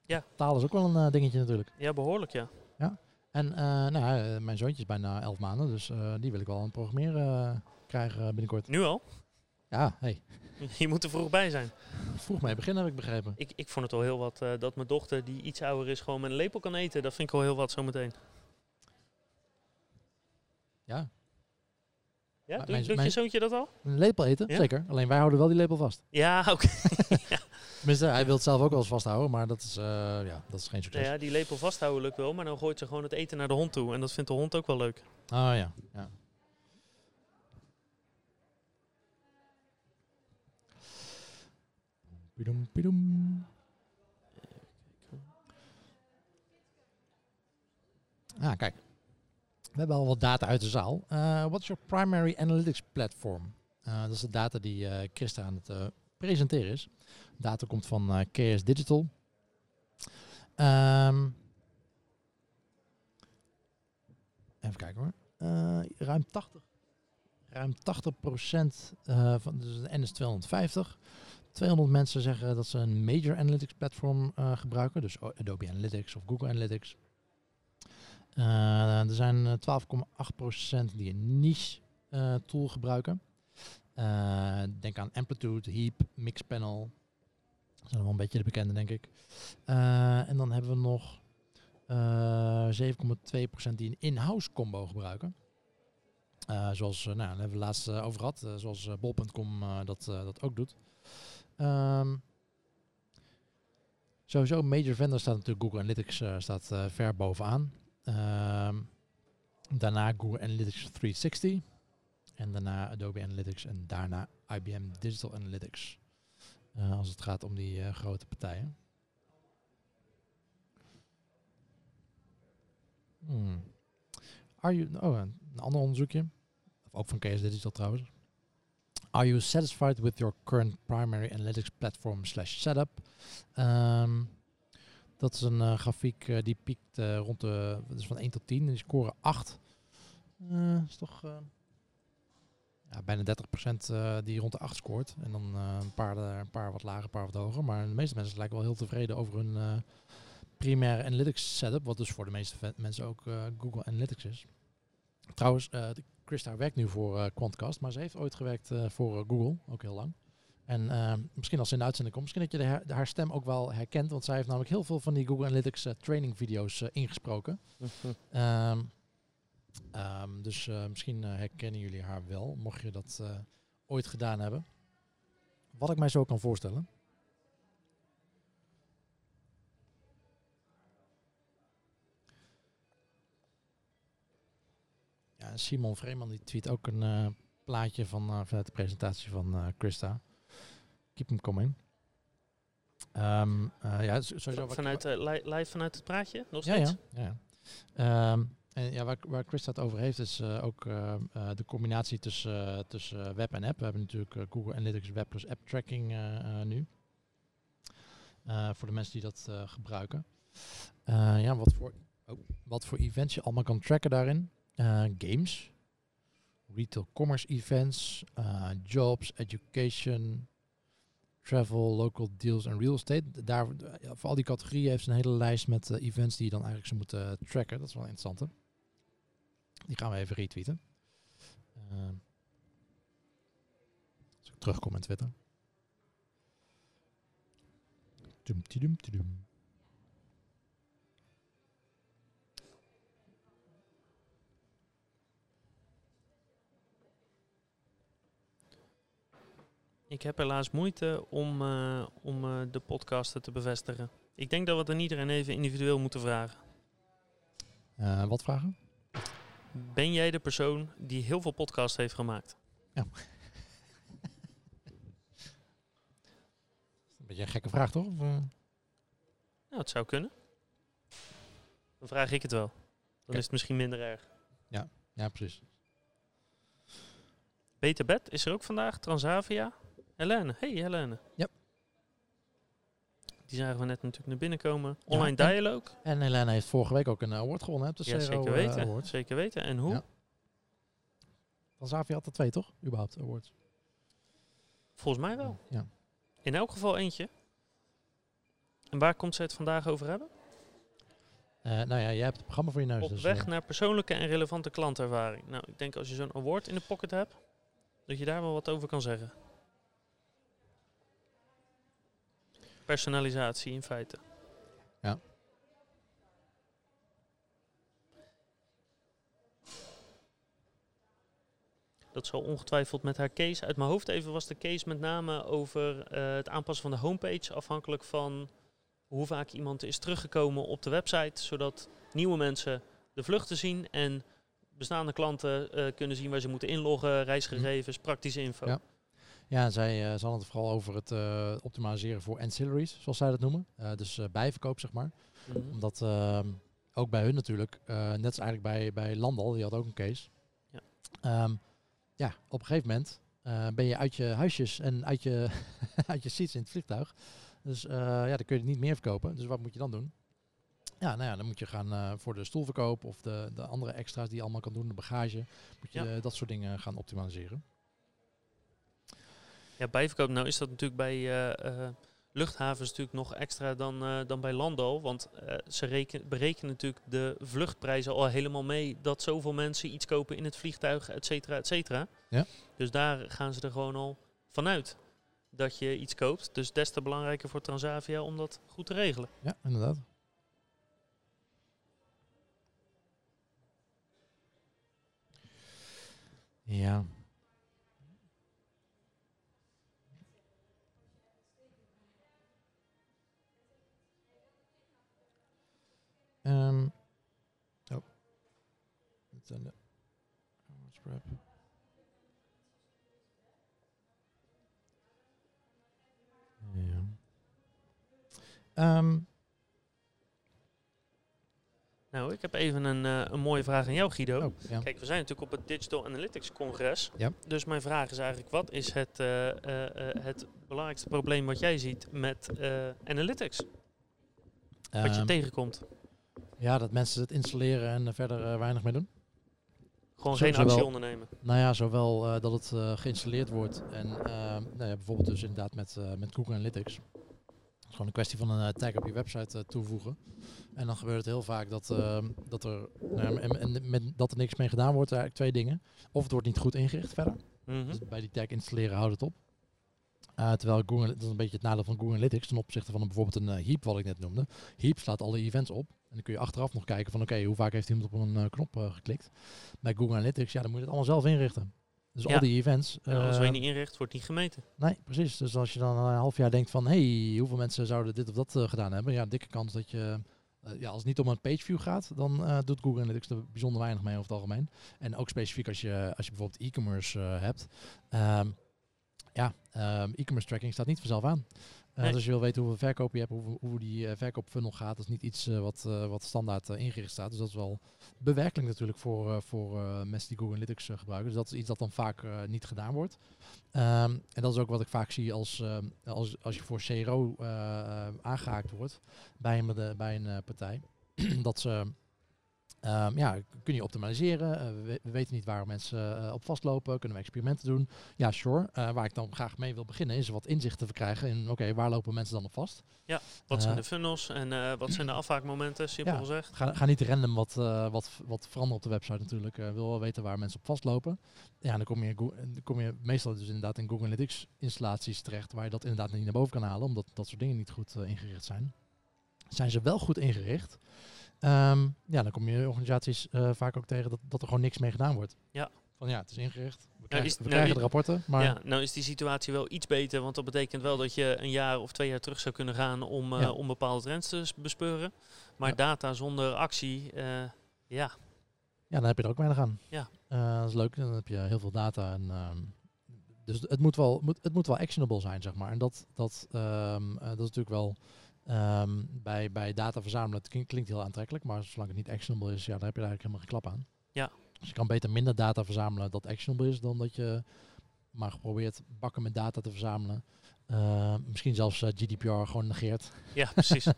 Ja. Taal is ook wel een eh, dingetje natuurlijk. Ja, behoorlijk ja. En eh, nou, ja, mijn zoontje is bijna elf maanden, dus die wil ik wel aan het programmeren krijgen binnenkort. Nu al? Ja, hey, (laughs) Je moet er vroeg bij zijn. vroeg mee beginnen heb ik begrepen. Ik, ik vond het al heel wat dat mijn dochter, die iets ouder is, gewoon met een lepel kan eten. Dat vind ik al heel wat zometeen. Ja, Ja, doe, mijn- doet mijn- je zoontje dat al? een lepel eten, Ja? zeker. Alleen wij houden wel die lepel vast. Ja, (laughs) oké. Tenminste, hij wil het zelf ook wel eens vasthouden, maar dat is, eh, ja, dat is geen succes. Nou ja, die lepel vasthouden lukt wel, maar dan gooit ze gewoon het eten naar de hond toe. En dat vindt de hond ook wel leuk. Oh ja, ja. Pidum, pidum. Ah, kijk. We hebben al wat data uit de zaal. Uh, what's your primary analytics platform? Uh, dat is de data die uh, Christa aan het presenteren is. Data komt van KS Digital. Um, even kijken hoor. Ruim 80. Ruim 80 procent uh, van dus de NS 250. 200 mensen zeggen dat ze een major analytics platform gebruiken. Dus Adobe Analytics of Google Analytics. Uh, er zijn 12,8 procent die een niche uh, tool gebruiken. Uh, denk aan Amplitude, Heap, Mixpanel. Dat zijn wel een beetje de bekende, denk ik. Uh, en dan hebben we nog uh, 7,2% die een in-house combo gebruiken. Uh, zoals, nou, daar hebben we laatst uh, over gehad. Uh, zoals bol.com dat, dat ook doet. Um, sowieso, major vendor staat natuurlijk Google Analytics staat ver bovenaan. Um, daarna Google Analytics 360. En daarna Adobe Analytics. En daarna IBM Digital Analytics. als het gaat om die grote partijen. Hmm. Are you, oh, een ander onderzoekje. Ook van KS Digital trouwens. Are you satisfied with your current primary analytics platform slash setup? Um, dat is een uh, grafiek uh, die piekt uh, rond de, dus van 1 tot 10 en die scoren 8. Uh, is toch, ja, bijna 30% uh, die rond de 8 scoort. En dan een, paar, een paar wat lager, een paar wat hoger. Maar de meeste mensen lijken wel heel tevreden over hun primaire analytics setup. Wat dus voor de meeste mensen ook Google Analytics is. Trouwens, Christa werkt nu voor Quantcast, maar ze heeft ooit gewerkt voor Google, ook heel lang. En uh, misschien als ze in de uitzending komt, misschien dat je haar stem ook wel herkent. Want zij heeft namelijk heel veel van die Google Analytics uh, training video's uh, ingesproken. um, (laughs) um, dus misschien herkennen jullie haar wel, mocht je dat ooit gedaan hebben. Wat ik mij zo kan voorstellen. Ja, Simon Vreeman die tweet ook een plaatje van, vanuit de presentatie van Christa. Keep them coming. Um, uh, ja, sowieso vanuit, uh, li live vanuit het praatje? Nog ja, steeds? Ja, ja. Um, en ja, waar, waar Chris het over heeft, is uh, ook de combinatie tussen, tussen web en app. We hebben natuurlijk Google Analytics Web plus App Tracking nu. voor de mensen die dat gebruiken. ja, wat voor, oh, wat voor events je allemaal kan tracken daarin. games, retail commerce events, jobs, education, travel, local deals en real estate. Daar, voor al die categorieën heeft ze een hele lijst met uh, events die je dan eigenlijk ze moeten uh, tracken. Dat is wel interessant. Die gaan we even retweeten. Uh, als ik terugkom in Twitter. Dum, dum, dum. Ik heb helaas moeite om, uh, om uh, de podcasten te bevestigen. Ik denk dat we het aan iedereen even individueel moeten vragen. Uh, wat vragen? Ben jij de persoon die heel veel podcasts heeft gemaakt? Ja. (laughs) een beetje een gekke vraag, toch? Of, nou, het zou kunnen. Dan vraag ik het wel. Dan is het misschien minder erg. Ja, ja precies. Beter Bed is er ook vandaag. Transavia. Helene. Hey Helene. Ja. Die zagen we net natuurlijk naar binnen komen. Online ja, Dialogue. En Helene heeft vorige week ook een award gewonnen. Hè, de ja, zeker eh, weten. Award. Zeker weten. En hoe? Ja. Van had er twee, toch? Überhaupt awards. Volgens mij wel. Ja. In elk geval eentje. En waar komt ze het vandaag over hebben? Uh, nou ja, jij hebt het programma voor je neus. Op dus, weg uh, naar persoonlijke en relevante klantervaring. Nou, ik denk als je zo'n award in de pocket hebt, dat je daar wel wat over kan zeggen. Personalisatie in feite. Ja. Dat zal ongetwijfeld met haar case. Uit mijn hoofd even was de case met name over uh, het aanpassen van de homepage. Afhankelijk van hoe vaak iemand is teruggekomen op de website. Zodat nieuwe mensen de vluchten zien en bestaande klanten uh, kunnen zien waar ze moeten inloggen, reisgegevens, praktische info. Ja. Ja, zij ze hadden het vooral over het uh, optimaliseren voor ancillaries, zoals zij dat noemen. Uh, dus bijverkoop, zeg maar. Mm -hmm. Omdat ehm, ook bij hun natuurlijk, net als eigenlijk bij, bij Landal, die had ook een case. Ja, um, ja op een gegeven moment ben je uit je huisjes en uit je, (laughs) uit je seats in het vliegtuig. Dus ja, dan kun je het niet meer verkopen. Dus wat moet je dan doen? Ja, nou ja, dan moet je gaan voor de stoelverkoop of de, de andere extra's die je allemaal kan doen, de bagage. Moet je ja. dat soort dingen gaan optimaliseren. Ja, bijverkoop, nou is dat natuurlijk bij uh, uh, luchthavens natuurlijk nog extra dan, uh, dan bij Lando. Want ze reken, berekenen natuurlijk de vluchtprijzen al helemaal mee dat zoveel mensen iets kopen in het vliegtuig, et cetera, et cetera. Ja. Dus daar gaan ze er gewoon al vanuit dat je iets koopt. Dus des te belangrijker voor Transavia om dat goed te regelen. Ja, inderdaad. Ja, Um, oh. Het zijn de prep. Ja. Um, nou, ik heb even een, uh, een mooie vraag aan jou, Guido. Oh, ja. Kijk, we zijn natuurlijk op het Digital Analytics Congres. Ja. Dus mijn vraag is eigenlijk, wat is het, uh, uh, het belangrijkste probleem wat jij ziet met analytics? Wat je um, tegenkomt? Ja, dat mensen het installeren en er verder uh, weinig mee doen. Gewoon geen zowel- actie ondernemen. Nou ja, zowel eh, dat het eh, geïnstalleerd wordt en eh, nou ja, bijvoorbeeld dus inderdaad met, eh, met Google Analytics. Het is gewoon een kwestie van een eh, tag op je website eh, toevoegen. En dan gebeurt het heel vaak dat, eh, dat, er, nou ja, en, en met, dat er niks mee gedaan wordt. Eigenlijk twee dingen. Of het wordt niet goed ingericht verder. Mhm. Dus bij die tag installeren houdt het op. Eh, terwijl Google, dat is een beetje het nadeel van Google Analytics ten opzichte van een, bijvoorbeeld een eh, Heap wat ik net noemde. Heap slaat alle events op. En dan kun je achteraf nog kijken van oké, hoe vaak heeft iemand op een eh, knop eh, geklikt. Bij Google Analytics, ja, dan moet je het allemaal zelf inrichten. Dus Ja. al die events. Ja, als eh, je niet inricht, wordt niet gemeten. Nee, precies. Dus als je dan een half jaar denkt van, hey, hoeveel mensen zouden dit of dat eh, gedaan hebben? Ja, dikke kans dat je, eh, ja, als het niet om een pageview gaat, dan eh, doet Google Analytics er bijzonder weinig mee over het algemeen. En ook specifiek als je, als je bijvoorbeeld e-commerce eh, hebt. Ehm, ja, ehm, e-commerce tracking staat niet vanzelf aan. Eh, Nee. Dus als je wil weten hoeveel verkoop je hebt, hoe, hoe die eh, verkoopfunnel gaat, dat is niet iets eh, wat, wat standaard ingericht staat. Dus dat is wel bewerkelijk natuurlijk voor, voor mensen die Google Analytics gebruiken. Dus dat is iets dat dan vaak niet gedaan wordt. Ehm, en dat is ook wat ik vaak zie als, als, als je voor CRO eh, eh, aangehaakt wordt bij een, bij een partij. (clears throat) dat ze, ehm, ja, kun je optimaliseren. Eh, we, we- we weten niet waar mensen eh, op vastlopen. Kunnen we experimenten doen? Ja, sure. Eh, waar ik dan graag mee wil beginnen is wat inzicht te verkrijgen in, oké, waar lopen mensen dan op vast? Wat zijn de funnels en wat zijn de afhaakmomenten, simpel Ja. gezegd. Ga, ga niet random wat, wat, wat veranderen op de website natuurlijk. Wil wel weten waar mensen op vastlopen. Ja, dan kom je, dan kom je meestal dus inderdaad in Google Analytics installaties terecht waar je dat inderdaad niet naar boven kan halen, omdat dat soort dingen niet goed ingericht zijn. Zijn ze wel goed ingericht? Ehm, ja, dan kom je organisaties eh, vaak ook tegen dat, dat er gewoon niks mee gedaan wordt. Ja. Van ja, het is ingericht. We krijgen, is- we nou, krijgen i- de rapporten, maar Ja, nou is die situatie wel iets beter, want dat betekent wel dat je een jaar of twee jaar terug zou kunnen gaan om, Ja. om bepaalde trends te bespeuren. Maar Ja. data zonder actie, eh, ja, Ja, dan heb je er ook weinig aan. Ja. Dat is leuk. Dan heb je heel veel data. En, ehm, dus het moet, wel, moet, het moet wel actionable zijn, zeg maar. En dat, dat, ehm, eh, dat is natuurlijk wel ehm, bij, bij data verzamelen. Klinkt heel aantrekkelijk, maar zolang het niet actionable is, ja, daar heb je eigenlijk helemaal geen klap aan. Ja. Dus je kan beter minder data verzamelen dat actionable is, dan dat je maar geprobeerd bakken met data te verzamelen. Eh, misschien zelfs eh, GDPR gewoon negeert. ja precies. (laughs)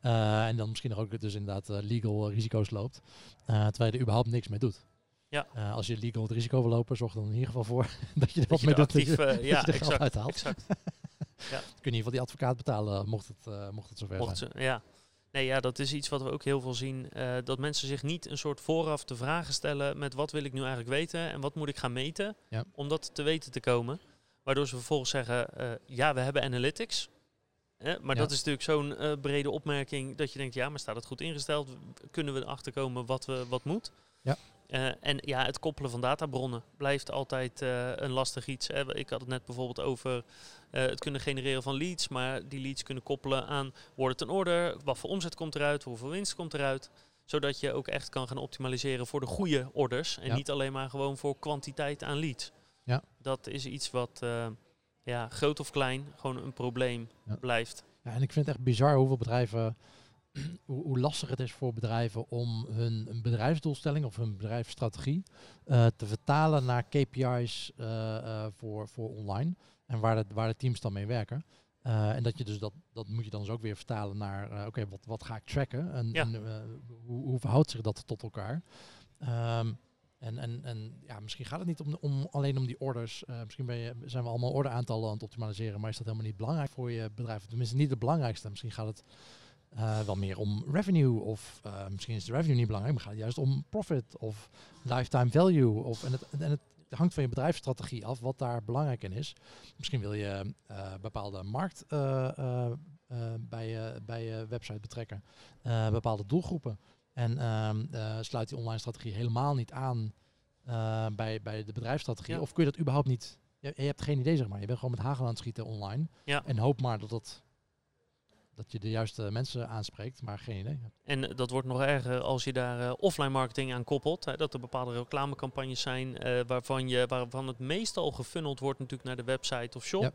Eh, en dan misschien ook dus inderdaad eh, legal risico's loopt. terwijl je er überhaupt niks mee doet. Ja. Als je legal het risico wil lopen, zorg er dan in ieder geval voor (laughs) dat je er dat wat mee doet. (laughs) dat je, ja, dat je er geld exact, uithaalt. exact. Kun je in ieder geval die advocaat betalen, mocht het, eh, mocht het zover Mocht zijn. ze, ja. Nee, ja, dat is iets wat we ook heel veel zien. eh, dat mensen zich niet een soort vooraf de vragen stellen met wat wil ik nu eigenlijk weten en wat moet ik gaan meten Ja. om dat te weten te komen. Waardoor ze vervolgens zeggen, eh, ja, we hebben analytics. Hè, maar Ja. dat is natuurlijk zo'n eh, brede opmerking dat je denkt, ja, maar staat het goed ingesteld? Kunnen we erachter komen wat, we, wat moet? Ja. Eh, en ja, het koppelen van databronnen blijft altijd eh, een lastig iets. Hè. Ik had het net bijvoorbeeld over eh, het kunnen genereren van leads, maar die leads kunnen koppelen aan wordt het een order, wat voor omzet komt eruit, hoeveel winst komt eruit. Zodat je ook echt kan gaan optimaliseren voor de goede orders en Ja. niet alleen maar gewoon voor kwantiteit aan leads. Ja. Dat is iets wat, ja, groot of klein, gewoon een probleem Ja. blijft. Ja, en ik vind het echt bizar hoeveel bedrijven, (clears throat) hoe, hoe lastig het is voor bedrijven om hun een bedrijfsdoelstelling of hun bedrijfsstrategie eh, te vertalen naar KPI's eh, eh, voor, voor online en waar de, waar de teams dan mee werken. En dat je dus dat, dat moet je dan dus ook weer vertalen naar, oké, wat, wat ga ik tracken en, Ja. en hoe, hoe verhoudt zich dat tot elkaar? Ehm, en, en, en ja, misschien gaat het niet om, om alleen om die orders. Misschien ben je, zijn we allemaal orderaantallen aan het optimaliseren, maar is dat helemaal niet belangrijk voor je bedrijf? Tenminste, niet het belangrijkste. Misschien gaat het eh, wel meer om revenue, of eh, misschien is de revenue niet belangrijk, maar gaat het juist om profit of lifetime value. Of, en, het, en het hangt van je bedrijfsstrategie af wat daar belangrijk in is. Misschien wil je eh, bepaalde markt bij, je, bij je website betrekken, bepaalde doelgroepen. En ehm, eh, sluit die online strategie helemaal niet aan bij, bij de bedrijfsstrategie? Ja. Of kun je dat überhaupt niet? Je, je hebt geen idee, zeg maar. Je bent gewoon met hagel aan het schieten online. Ja. En hoop maar dat, dat, dat je de juiste mensen aanspreekt, maar geen idee. En eh, dat wordt nog erger als je daar eh, offline marketing aan koppelt. Hè, dat er bepaalde reclamecampagnes zijn eh, waarvan, je, waarvan het meestal gefunneld wordt natuurlijk naar de website of shop. Ja.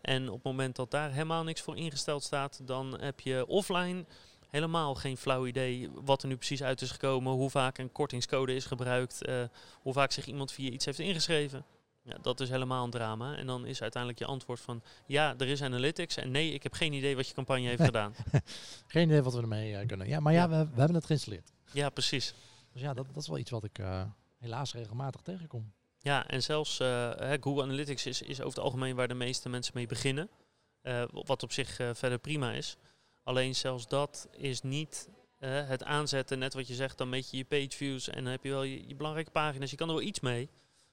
En op het moment dat daar helemaal niks voor ingesteld staat, dan heb je offline helemaal geen flauw idee wat er nu precies uit is gekomen, hoe vaak een kortingscode is gebruikt, hoe vaak zich iemand via iets heeft ingeschreven. Ja, dat is helemaal een drama. En dan is uiteindelijk je antwoord van ja, er is analytics en nee, ik heb geen idee wat je campagne heeft gedaan. (laughs) Geen idee wat we ermee eh, kunnen. Ja, maar ja, Ja. We, we hebben het geïnstalleerd. Ja, precies. Dus ja, dat, dat is wel iets wat ik, eh, helaas regelmatig tegenkom. Ja, en zelfs uh, Google Analytics is, is over het algemeen waar de meeste mensen mee beginnen. Wat op zich verder prima is. Alleen zelfs dat is niet het aanzetten, net wat je zegt, dan meet je je page views en dan heb je wel je, je, belangrijke pagina's. Je kan er wel iets mee,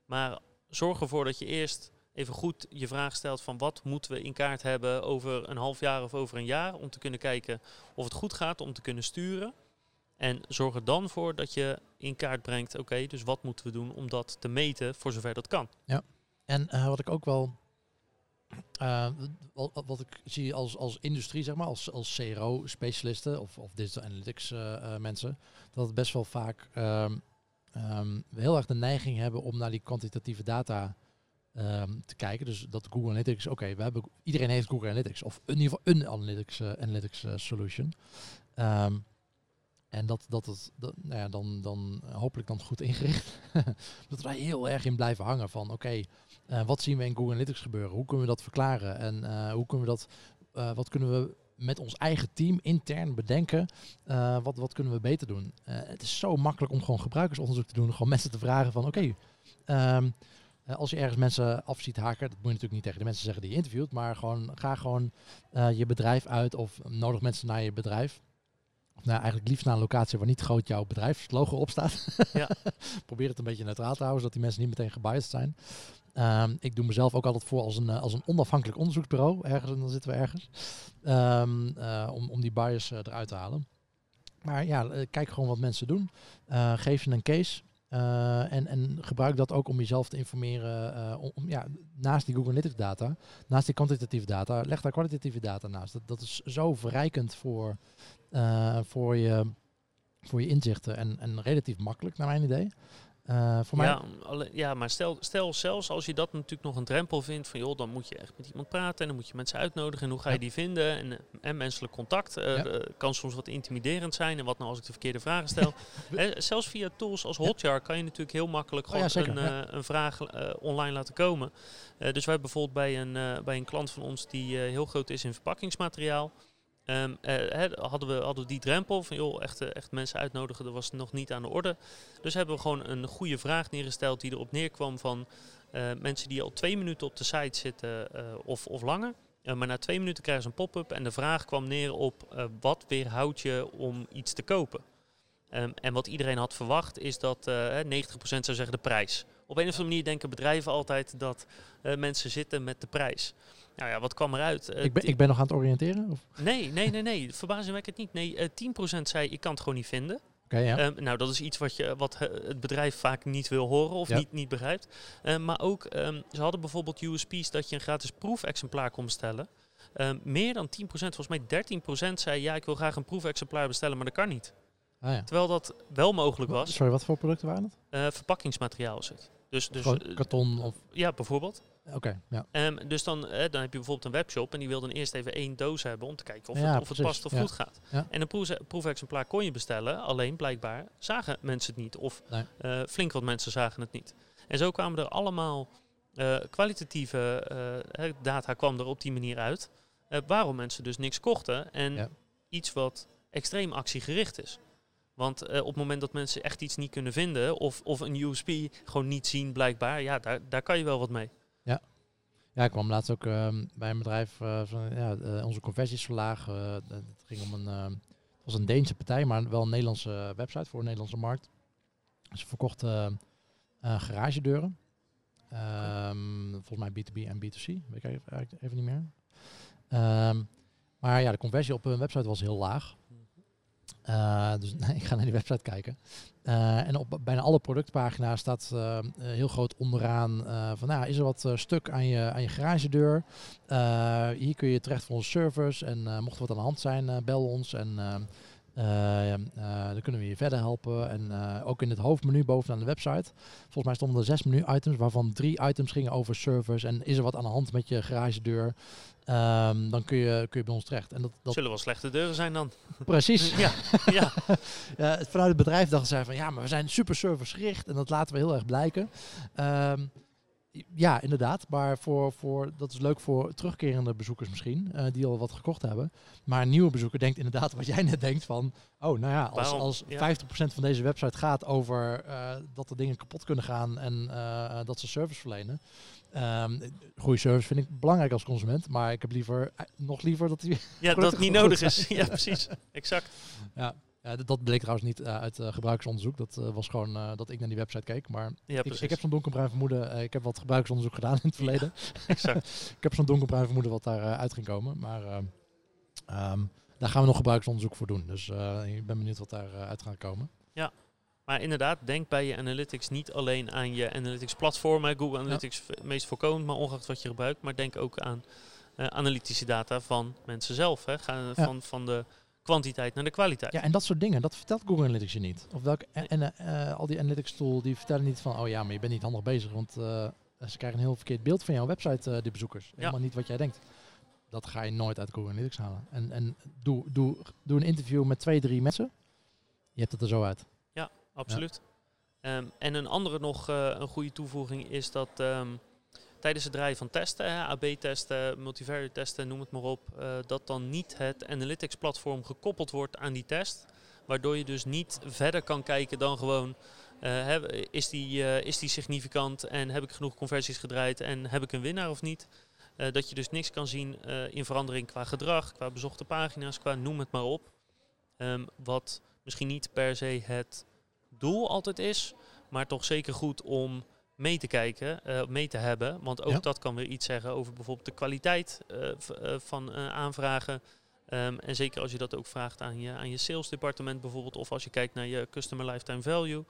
maar zorg ervoor dat je eerst even goed je vraag stelt van wat moeten we in kaart hebben over een half jaar of over een jaar om te kunnen kijken of het goed gaat, om te kunnen sturen. En zorg er dan voor dat je in kaart brengt, oké, dus wat moeten we doen om dat te meten voor zover dat kan. Ja, en uh, wat ik ook wel, uh, wat, ik zie als, als industrie, zeg maar, als, als CRO-specialisten of, of digital analytics uh, mensen, dat het best wel vaak um, um, heel erg de neiging hebben om naar die kwantitatieve data um, te kijken. Dus dat Google Analytics, oké, we hebben iedereen heeft Google Analytics of in ieder geval een analytics, analytics solution. Um, en dat, dat het, nou ja, dan, dan hopelijk dan goed ingericht. (laughs) dat we daar heel erg in blijven hangen van oké, uh, wat zien we in Google Analytics gebeuren? Hoe kunnen we dat verklaren? En hoe kunnen we dat, wat kunnen we met ons eigen team intern bedenken? wat, wat kunnen we beter doen? het is zo makkelijk om gewoon gebruikersonderzoek te doen. Gewoon mensen te vragen van oké, okay, um, als je ergens mensen af ziet haken, dat moet je natuurlijk niet tegen de mensen zeggen die je interviewt, maar gewoon ga gewoon je bedrijf uit of nodig mensen naar je bedrijf nou, eigenlijk liefst naar een locatie waar niet groot jouw bedrijfslogo op staat. Ja. (laughs) Probeer het een beetje neutraal te houden, zodat die mensen niet meteen gebiased zijn. Um, ik doe mezelf ook altijd voor als een, eh, als een onafhankelijk onderzoeksbureau. Ergens, en dan zitten we ergens. Um, uh, om, om die bias uh, eruit te halen. Maar ja, kijk gewoon wat mensen doen. geef je een case. En, en gebruik dat ook om jezelf te informeren. Om, ja, naast die Google Analytics data, naast die kwantitatieve data, leg daar kwalitatieve data naast. Dat, dat is zo verrijkend voor, voor, je, voor je inzichten en, en relatief makkelijk naar mijn idee. Uh, voor ja, alle, ja, maar stel, stel zelfs als je dat natuurlijk nog een drempel vindt van joh, dan moet je echt met iemand praten en dan moet je mensen uitnodigen en hoe ga je die vinden en, en menselijk contact uh, ja. kan soms wat intimiderend zijn en wat nou als ik de verkeerde vragen stel. (laughs) eh, zelfs via tools als Hotjar kan je natuurlijk heel makkelijk gewoon oh, een, uh, een, vraag online laten komen. dus wij bijvoorbeeld bij een, bij een klant van ons die heel groot is in verpakkingsmateriaal. Um, uh, hadden, we, die drempel van joh, echt, echt mensen uitnodigen, dat was nog niet aan de orde. Dus hebben we gewoon een goede vraag neergesteld die erop neerkwam van uh, mensen die al twee minuten op de site zitten of, of langer. maar na twee minuten krijgen ze een pop-up en de vraag kwam neer op wat weerhoudt je om iets te kopen. Um, en wat iedereen had verwacht is dat 90% zou zeggen de prijs. Op een of andere manier denken bedrijven altijd dat mensen zitten met de prijs. Nou ja, wat kwam eruit? Uh, ik, ben, ik ben nog aan het oriënteren? Of? Nee, nee, nee, nee. Verbazingwekkend niet. Nee, uh, eh, 10% zei ik kan het gewoon niet vinden. Okay, ja. um, nou, dat is iets wat, je, wat het bedrijf vaak niet wil horen of ja. niet, niet begrijpt. Uh, maar ook, um, ze hadden bijvoorbeeld USP's dat je een gratis proefexemplaar kon bestellen. Meer dan 10%, volgens mij 13% zei ja, ik wil graag een proefexemplaar bestellen, maar dat kan niet. Ah, ja. Terwijl dat wel mogelijk was. Sorry, wat voor producten waren het? verpakkingsmateriaal is het. Dus, dus, karton of... Ja, bijvoorbeeld. Oké, okay, ja. Um, dus dan, eh, dan heb je bijvoorbeeld een webshop en die wil dan eerst even één doos hebben om te kijken of, ja, het, of het past of ja. goed gaat. Ja. En een proef, proefexemplaar kon je bestellen, alleen blijkbaar zagen mensen het niet. Of nee. uh, flink wat mensen zagen het niet. En zo kwamen er allemaal uh, kwalitatieve data kwam er op die manier uit. waarom mensen dus niks kochten en iets wat extreem actiegericht is. Want uh, op het moment dat mensen echt iets niet kunnen vinden of, of een USP gewoon niet zien blijkbaar, ja, daar, daar kan je wel wat mee. Ja, ja ik kwam laatst ook uh, bij een bedrijf uh, van ja, onze conversies verlagen. het ging om een, het was een Deense partij, maar wel een Nederlandse website voor de Nederlandse markt. Ze verkochten garagedeuren. Um, volgens mij B2B en B2C, weet ik even, even niet meer. Maar ja, de conversie op hun website was heel laag. Uh, dus (laughs) ik ga naar die website kijken. Uh, en op bijna alle productpagina's staat uh, heel groot onderaan van, nou, is er wat stuk aan je, aan je garagedeur? hier kun je terecht voor onze service en mocht er wat aan de hand zijn, bel ons en dan kunnen we je verder helpen. En ook in het hoofdmenu bovenaan de website, volgens mij stonden er zes menu-items, waarvan drie items gingen over service en is er wat aan de hand met je garagedeur? Um, dan kun je, kun je bij ons terecht. En dat, dat Zullen wel slechte deuren zijn dan? Precies. (laughs) ja. ja. (laughs) ja. Vanuit het bedrijf dachten zij van ja, maar we zijn super service gericht en dat laten we heel erg blijken. Um, Ja, inderdaad. Maar voor, voor, dat is leuk voor terugkerende bezoekers misschien, uh, die al wat gekocht hebben. Maar een nieuwe bezoeker denkt inderdaad wat jij net denkt van... Oh, nou ja, als, als ja. 50% van deze website gaat over uh, dat er dingen kapot kunnen gaan en uh, dat ze service verlenen. Um, goede service vind ik belangrijk als consument, maar ik heb liever, nog liever dat die... Ja, (laughs) dat het niet nodig is. Ja, precies. Exact. Ja. Ja, dat bleek trouwens niet uh, uit uh, gebruiksonderzoek. Dat was gewoon dat ik naar die website keek. Maar ja, ik, ik, heb zo'n donkerbruin vermoeden. ik heb wat gebruiksonderzoek gedaan in het verleden. Ja, (laughs) exact. (laughs) ik heb zo'n donkerbruin vermoeden wat daar uit ging komen. Maar um, daar gaan we nog gebruiksonderzoek voor doen. Dus ik ben benieuwd wat daar uit gaat komen. Ja, maar inderdaad, denk bij je analytics niet alleen aan je analytics platform. Google Analytics ja. meest voorkomend, maar ongeacht wat je gebruikt. Maar denk ook aan analytische data van mensen zelf. Hè. Ga, van, van de kwantiteit naar de kwaliteit. Ja, en dat soort dingen, dat vertelt Google Analytics je niet. Of welke, en uh, al die analytics tool, die vertellen niet van, oh ja, maar je bent niet handig bezig, want uh, ze krijgen een heel verkeerd beeld van jouw website, uh, de bezoekers. Ja. Helemaal niet wat jij denkt. Dat ga je nooit uit Google Analytics halen. En, en doe, doe, doe een interview met twee, drie mensen. Je hebt het er zo uit. Ja, absoluut. Ja. Um, en een andere nog, een goede toevoeging is dat... Um, tijdens het draaien van testen, AB-testen, multivariate testen, noem het maar op, uh, dat dan niet het analytics platform gekoppeld wordt aan die test. Waardoor je dus niet verder kan kijken dan gewoon, uh, is, die, uh, is die significant en heb ik genoeg conversies gedraaid en heb ik een winnaar of niet. dat je dus niks kan zien in verandering qua gedrag, qua bezochte pagina's, qua noem het maar op. Um, wat misschien niet per se het doel altijd is, maar toch zeker goed om mee te kijken, uh, mee te hebben. Want ook dat kan weer iets zeggen over bijvoorbeeld de kwaliteit uh, uh, van aanvragen. Um, en zeker als je dat ook vraagt aan je, aan je sales departement bijvoorbeeld, of als je kijkt naar je customer lifetime value,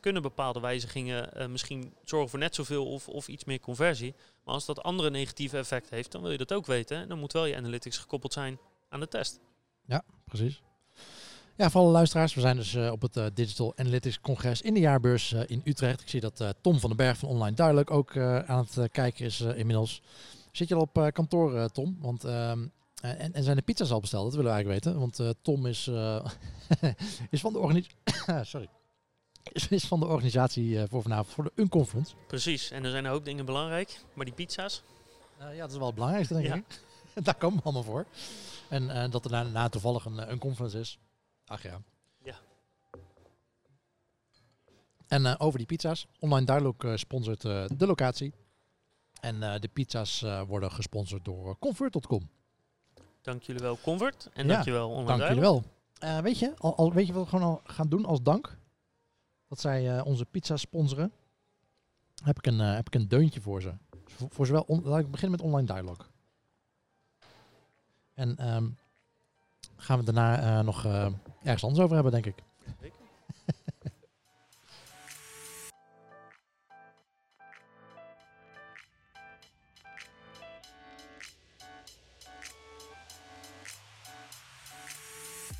kunnen bepaalde wijzigingen misschien zorgen voor net zoveel of, of iets meer conversie. Maar als dat andere negatieve effect heeft, dan wil je dat ook weten. En dan moet wel je analytics gekoppeld zijn aan de test. Ja, precies. Ja, voor alle luisteraars, we zijn dus uh, op het uh, Digital Analytics Congres in de jaarbeurs uh, in Utrecht. Ik zie dat Tom van den Berg van Online Duidelijk ook aan het kijken is inmiddels. Zit je al op kantoor, Tom? Want, ehm, en, en, zijn de pizza's al besteld? Dat willen we eigenlijk weten. Want Tom is, (laughs) is van de organisatie... (coughs) Sorry. Is, is, van de organisatie voor vanavond, voor de Unconference. Precies, en er zijn een hoop dingen belangrijk. Maar die pizza's? ja, dat is wel het belangrijkste, denk ik. (laughs) Daar komen we allemaal voor. En dat er daarna toevallig een, een conference is. Ach ja. Ja. En uh, over die pizza's. Online Dialog uh, sponsort uh, de locatie. En de pizza's worden gesponsord door Convert.com. Dank jullie wel, Convert. En ja, dank je wel, Online Dank jullie wel. weet, je, al, al, weet je wat we gewoon al gaan doen als dank? Dat zij onze pizza sponsoren. Heb ik een, heb ik een deuntje voor ze. Voor, voor zowel, on, laat ik beginnen met Online Dialog. En um, gaan we daarna uh, nog uh, ergens anders over hebben, denk ik. (laughs)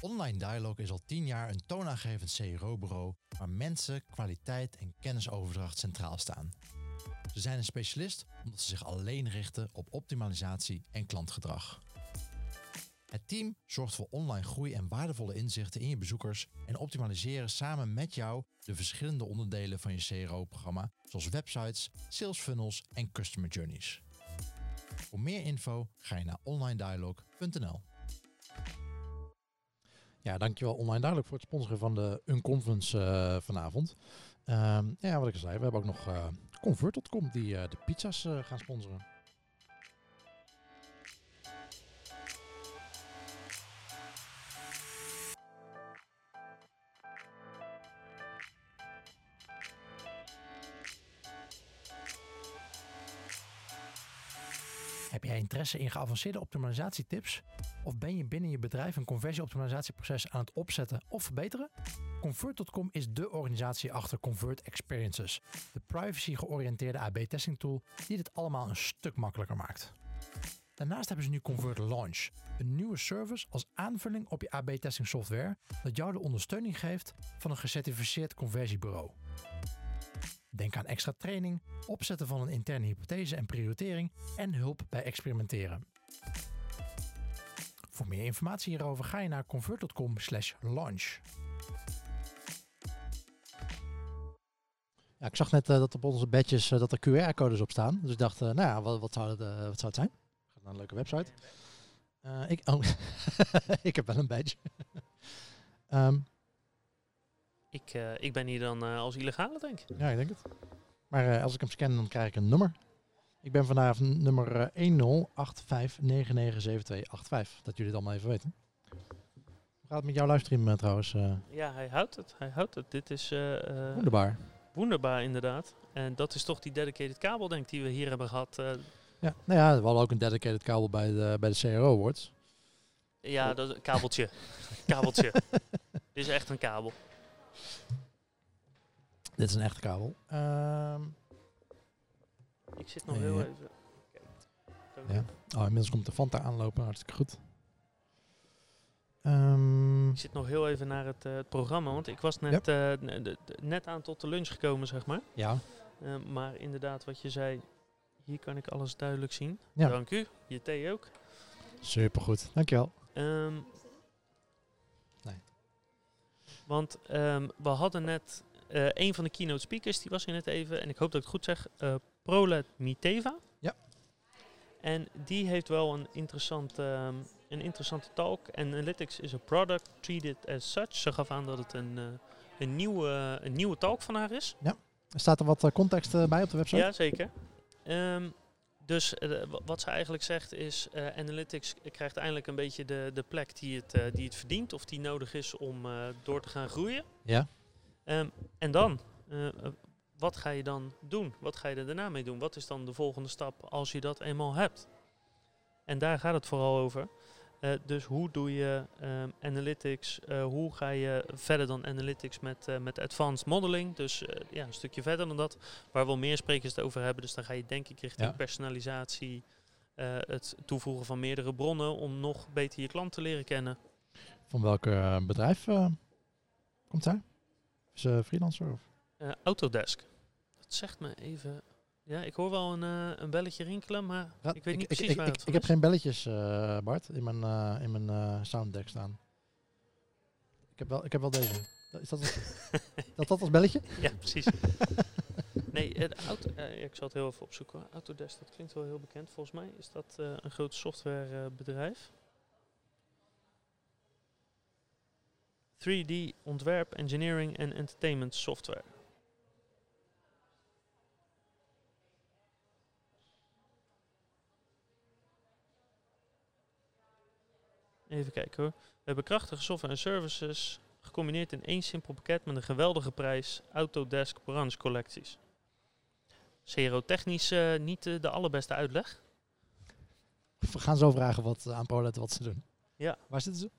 Online Dialog is al tien jaar een toonaangevend CRO-bureau waar mensen, kwaliteit en kennisoverdracht centraal staan. Ze zijn een specialist omdat ze zich alleen richten op optimalisatie en klantgedrag. Het team zorgt voor online groei en waardevolle inzichten in je bezoekers en optimaliseren samen met jou de verschillende onderdelen van je CRO-programma, zoals websites, sales funnels en customer journeys. Voor meer info ga je naar onlinedialog.nl. Ja, dankjewel Online Dialog voor het sponsoren van de Unconference uh, vanavond. Uh, ja, wat ik al zei, we hebben ook nog uh, Convert.com die uh, de pizza's gaan sponsoren. Interesse in geavanceerde optimalisatietips? Of ben je binnen je bedrijf een conversieoptimalisatieproces aan het opzetten of verbeteren? Convert.com is de organisatie achter Convert Experiences, de privacy-georiënteerde AB-testing tool die dit allemaal een stuk makkelijker maakt. Daarnaast hebben ze nu Convert Launch, een nieuwe service als aanvulling op je AB-testing software dat jou de ondersteuning geeft van een gecertificeerd conversiebureau. Denk aan extra training, opzetten van een interne hypothese en prioritering en hulp bij experimenteren. Voor meer informatie hierover ga je naar convert.com/launch. Ja, ik zag net eh, dat op onze badges eh, dat er QR-codes op staan. Dus ik dacht, eh, nou ja, wat, wat, zou het, wat zou het zijn? Gaat naar een leuke website. Ik, oh, (laughs) ik heb wel een badge. (laughs) Ehm, Ik, eh, ik ben hier dan eh, als illegale, denk ik. ja, ik denk het. Maar eh, als ik hem scan, dan krijg ik een nummer. Ik ben vandaag nummer eh, 1085997285. Dat jullie het allemaal even weten. Hoe gaat het met jouw livestream trouwens? Ja, hij houdt het. Hij houdt het. Dit is wonderbaar. wonderbaar, inderdaad. En dat is toch die dedicated kabel, denk ik, die we hier hebben gehad. eh. Ja, nou ja, we hadden ook een dedicated kabel bij de, bij de CRO Awards. ja, dat is een kabeltje. kabeltje. (laughs) Dit is echt een kabel. Dit is een echte kabel. Ehm, Ik zit nog heel even... Ja. oh, inmiddels komt de Fanta aanlopen. Hartstikke goed. Ehm, Ik zit nog heel even naar het, eh, het programma, want ik was net, eh, net aan tot de lunch gekomen, zeg maar. ja, Eh, maar inderdaad, wat je zei, hier kan ik alles duidelijk zien. Ja. Dank u. Je thee ook. supergoed. Dankjewel. Ehm, Nee. Want ehm, we hadden net eh, een van de keynote speakers, die was hier net even, en ik hoop dat ik het goed zeg, eh Prolet Miteva. Ja. En die heeft wel een, interessant, ehm, een interessante talk. Analytics is a product, treated as such. Ze gaf aan dat het een, eh, een, nieuwe, een nieuwe talk van haar is. Staat er wat context bij op de website? Ja, zeker. Ehm, dus eh, wa- wat ze eigenlijk zegt is, eh, Analytics krijgt eindelijk een beetje de, de plek die het, eh, die het verdient of die nodig is om door te gaan groeien. Ja. Ehm, en dan, wat ga je dan doen? Wat ga je er daarna mee doen? Wat is dan de volgende stap als je dat eenmaal hebt? En daar gaat het vooral over. Eh, dus hoe doe je ehm, analytics? eh, hoe ga je verder dan analytics met, eh, met advanced modeling? Dus ja, een stukje verder dan dat, waar wel meer sprekers het over hebben. Dus dan ga je denk ik richting Ja. personalisatie, het toevoegen van meerdere bronnen om nog beter je klant te leren kennen. Van welk bedrijf komt zij? Is ze freelancer? Of? Autodesk. Dat zegt me even. Ja, ik hoor wel een, eh, een belletje rinkelen, maar Ja, ik weet niet ik, precies ik, waar ik, het ik heb geen belletjes, eh, Bart, in mijn, eh, in mijn sounddeck staan. Ik heb wel, ik heb wel deze. Is dat, als- (laughs) dat dat als belletje? Ja, precies. (laughs) nee, het auto, ik zal het heel even opzoeken. Autodesk, dat klinkt wel heel bekend. Volgens mij is dat een groot softwarebedrijf. 3D ontwerp, engineering en entertainment software. Even kijken hoor. We hebben krachtige software en services gecombineerd in één simpel pakket met een geweldige prijs. Autodesk branche collecties. CRO technisch eh, niet eh, de allerbeste uitleg. We gaan zo vragen wat, eh, aan ProLed wat ze doen. Ja. Waar zitten ze?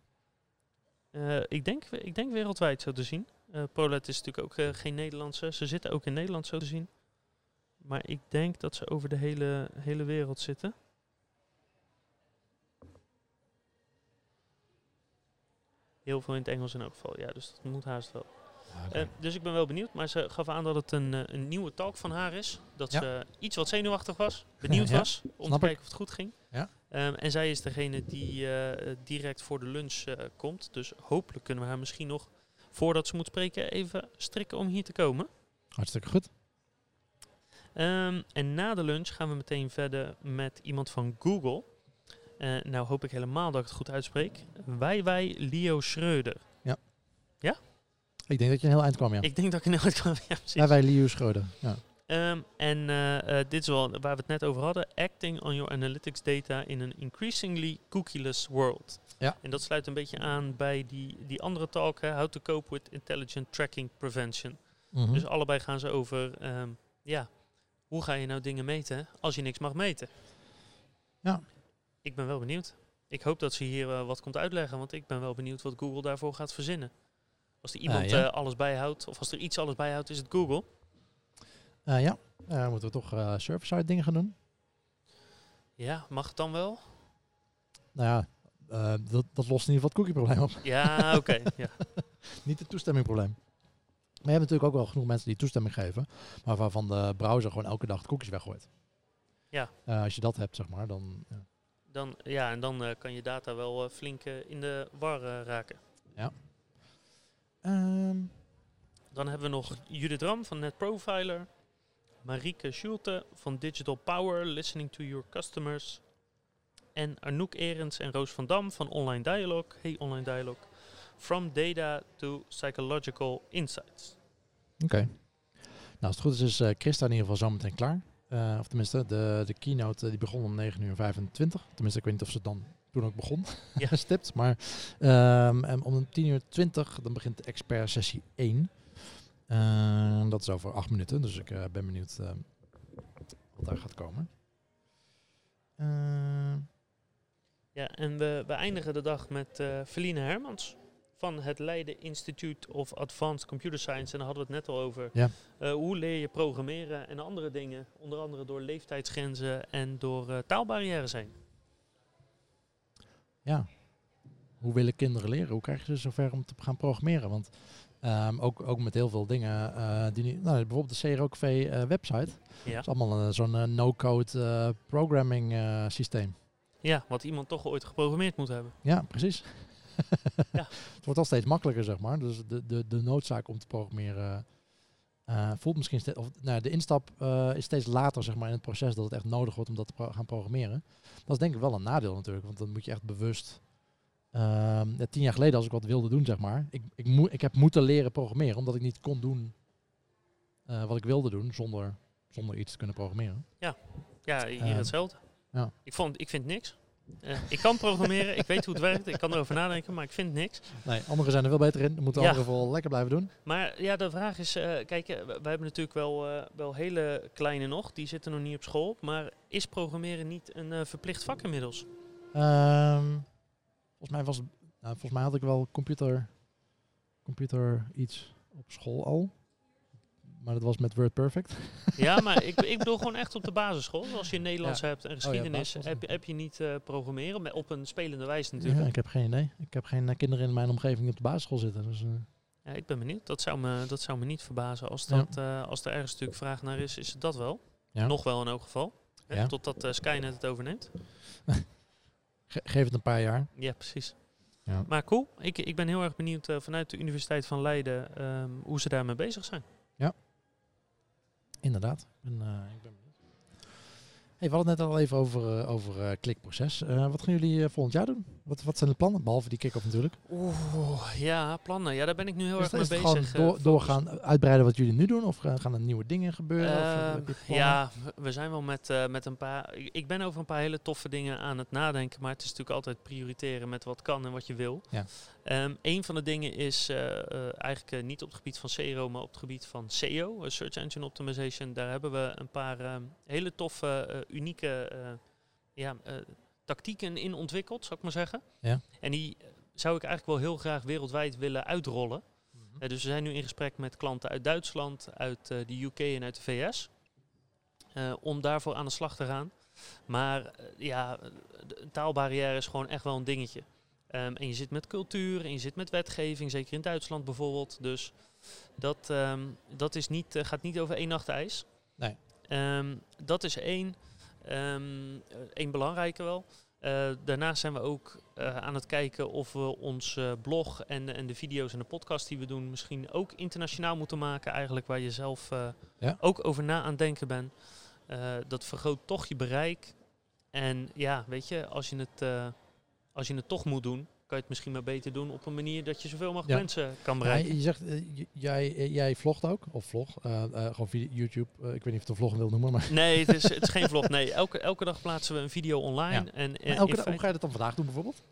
Ik, denk, ik denk wereldwijd zo te zien. Prolet is natuurlijk ook geen Nederlandse. Ze zitten ook in Nederland zo te zien. Maar ik denk dat ze over de hele, hele wereld zitten. Heel veel in het Engels in elk geval. Ja, dus dat moet haast wel. Eh, dus ik ben wel benieuwd. Maar ze gaf aan dat het een, eh, een nieuwe talk van haar is. Dat Ja. ze iets wat zenuwachtig was. Benieuwd Ja, was. Om te ik. kijken of het goed ging. Ja. Ehm, en zij is degene die eh, direct voor de lunch komt. Dus hopelijk kunnen we haar misschien nog, voordat ze moet spreken, even strikken om hier te komen. Hartstikke goed. Ehm, en na de lunch gaan we meteen verder met iemand van Google. Eh, nou hoop ik helemaal dat ik het goed uitspreek. Wij wij Leo Schreuder. Ik denk dat je een heel eind kwam, ja. Ik denk dat ik er nooit kwam. Ja, precies. Ja, wij Liu Schreuder. Ja. Ehm, en eh, eh, dit is wel waar we het net over hadden. Acting on your analytics data in an increasingly cookieless world. Ja. En dat sluit een beetje aan bij die, die andere talk. Hè, How to cope with intelligent tracking prevention. Mhm. Dus allebei gaan ze over, ehm, ja, hoe ga je nou dingen meten als je niks mag meten? Ja. Ik ben wel benieuwd. Ik hoop dat ze hier eh, wat komt uitleggen, want ik ben wel benieuwd wat Google daarvoor gaat verzinnen. Als er iemand ja. eh, alles bijhoudt, of als er iets alles bijhoudt, is het Google. Eh, ja, moeten we toch server-side dingen gaan doen? Ja, mag het dan wel? Nou ja, dat, dat lost in ieder geval het cookie-probleem op. Ja, (laughs) oké. ja. Niet het toestemmingprobleem. Maar je hebt natuurlijk ook wel genoeg mensen die toestemming geven, maar waarvan de browser gewoon elke dag de cookies weggooit. Ja. Als je dat hebt, zeg maar, dan... Ja. Dan, ja, en dan eh, kan je data wel eh, flink eh, in de war raken. Ehm, Dan hebben we nog Judith Ram van NetProfiler. Marieke Schulte van Digital Power, Listening to Your Customers. En Arnoek Erens en Roos van Dam van Online Dialogue. Hey Online Dialogue. From Data to Psychological Insights. Oké. Nou, als het goed is, is uh, Christa in ieder geval zometeen klaar. Uh, of tenminste, de, de keynote die begon om 9 uur 25. Tenminste, ik weet niet of ze dan toen ook begon, (laughs) ja. stipt. Maar um, om 10 uur 20 dan begint de expert sessie 1. Uh, dat is over 8 minuten, dus ik uh, ben benieuwd uh, wat daar gaat komen. Ja, en we, we eindigen de dag met Feline Hermans van het Leiden Institute of Advanced Computer Science. En daar hadden we het net al over. Ja. hoe leer je programmeren en andere dingen, onder andere door leeftijdsgrenzen en door taalbarrières heen. Ja, hoe willen kinderen leren? Hoe krijg je ze zover om te gaan programmeren? Want um, ook, ook met heel veel dingen, uh, die nu, nou, bijvoorbeeld de CROKV uh, website. Ja. Dat is allemaal uh, zo'n no-code programming systeem. Ja, wat iemand toch ooit geprogrammeerd moet hebben. Ja, precies. (laughs) ja. Het wordt al steeds makkelijker, zeg maar. Dus de, de, de noodzaak om te programmeren voelt misschien steeds... Of, nou, de instap is steeds later, zeg maar, in het proces dat het echt nodig wordt om dat te pro gaan programmeren. Dat is denk ik wel een nadeel natuurlijk, want dan moet je echt bewust uh, tien jaar geleden, als ik wat wilde doen, zeg maar. Ik, ik, ik heb moeten leren programmeren, omdat ik niet kon doen wat ik wilde doen zonder, zonder iets te kunnen programmeren. Ja, ja hier uh, hetzelfde. Ja. Ik, vond, ik vind niks. Uh, ik kan programmeren, ik weet hoe het werkt, ik kan erover nadenken, maar ik vind niks. Nee, anderen zijn er wel beter in. Dat moeten ja. anderen vooral lekker blijven doen. Maar ja, de vraag is, kijk, we hebben natuurlijk wel, wel hele kleine nog, die zitten nog niet op school. Maar is programmeren niet een verplicht vak inmiddels? Um, Volgens mij was nou, volgens mij had ik wel computer, computer iets op school al. Maar dat was met WordPerfect. (laughs) Ja, maar ik, ik bedoel (laughs) gewoon echt op de basisschool. Als je Nederlands ja. hebt en geschiedenis, oh ja, heb, je, heb je niet uh, programmeren. Op een spelende wijze natuurlijk. Ja, ik heb geen idee. Ik heb geen uh, kinderen in mijn omgeving op de basisschool zitten. Dus, uh. Ja, ik ben benieuwd. Dat zou me, dat zou me niet verbazen. Als, dat, als er ergens natuurlijk vraag naar is, is het dat wel. Nog wel in elk geval. Hè, totdat Skynet het overneemt. (laughs) Ge geef het een paar jaar. Ja, precies. Ja. Maar cool. Ik, ik ben heel erg benieuwd vanuit de Universiteit van Leiden um, hoe ze daarmee bezig zijn. Inderdaad. Uh, ik ben Hey, we hadden het net al even over, uh, over uh, klikproces. Uh, wat gaan jullie volgend jaar doen? Wat, wat zijn de plannen? Behalve die kick-off natuurlijk. Oeh, ja, plannen. Ja, daar ben ik nu heel is erg mee bezig. Gewoon door, doorgaan, uitbreiden wat jullie nu doen? Of gaan er nieuwe dingen gebeuren? Of, ja, we zijn wel met, met een paar... Ik ben over een paar hele toffe dingen aan het nadenken. Maar het is natuurlijk altijd prioriteren met wat kan en wat je wil. Ja. Um, een van de dingen is eigenlijk niet op het gebied van SEO, maar op het gebied van SEO, Search Engine Optimization. Daar hebben we een paar um, hele toffe unieke uh, ja, uh, tactieken in ontwikkeld, zou ik maar zeggen. Ja. En die zou ik eigenlijk wel heel graag wereldwijd willen uitrollen. Mm -hmm. uh, dus we zijn nu in gesprek met klanten uit Duitsland, uit de UK en uit de VS. om daarvoor aan de slag te gaan. Maar ja, de taalbarrière is gewoon echt wel een dingetje. Um, en je zit met cultuur en je zit met wetgeving, zeker in Duitsland bijvoorbeeld. Dus dat, um, dat is niet, gaat niet over één nacht ijs. Nee. Um, dat is één. Um, een belangrijke wel. Uh, daarnaast zijn we ook uh, aan het kijken of we ons uh, blog en, en de video's en de podcast die we doen misschien ook internationaal moeten maken. Eigenlijk waar je zelf ja. ook over na aan het denken bent. dat vergroot toch je bereik. En ja, weet je, als je het, als je het toch moet doen, kan je het misschien maar beter doen op een manier dat je zoveel mogelijk ja. mensen kan bereiken. Ja, je zegt, uh, jij, uh, jij vlogt ook, of vlog, uh, gewoon via YouTube. ik weet niet of het een vlog wil noemen, maar... Nee, het is, (laughs) het is geen vlog. Nee, elke, elke dag plaatsen we een video online. Ja. En, elke dag, hoe ga je dat dan vandaag doen bijvoorbeeld?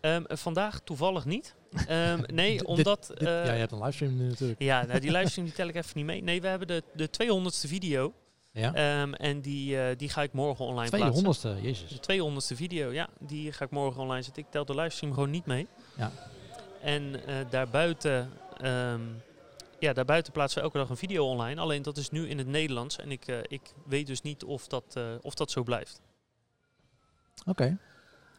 Um, vandaag toevallig niet. Um, (laughs) nee, omdat... Dit, dit, ja, je hebt een livestream nu natuurlijk. Ja, nou, die (laughs) livestream die tel ik even niet mee. Nee, we hebben de, de 200ste video. Ja. Um, en die, uh, die ga ik morgen online 200ste, plaatsen. jezus. De 200ste video, ja. Die ga ik morgen online zetten. Ik tel de livestream gewoon niet mee. Ja. En uh, daarbuiten, um, ja, daarbuiten plaatsen we elke dag een video online. Alleen dat is nu in het Nederlands. En ik, uh, ik weet dus niet of dat, of dat zo blijft. Oké. Okay.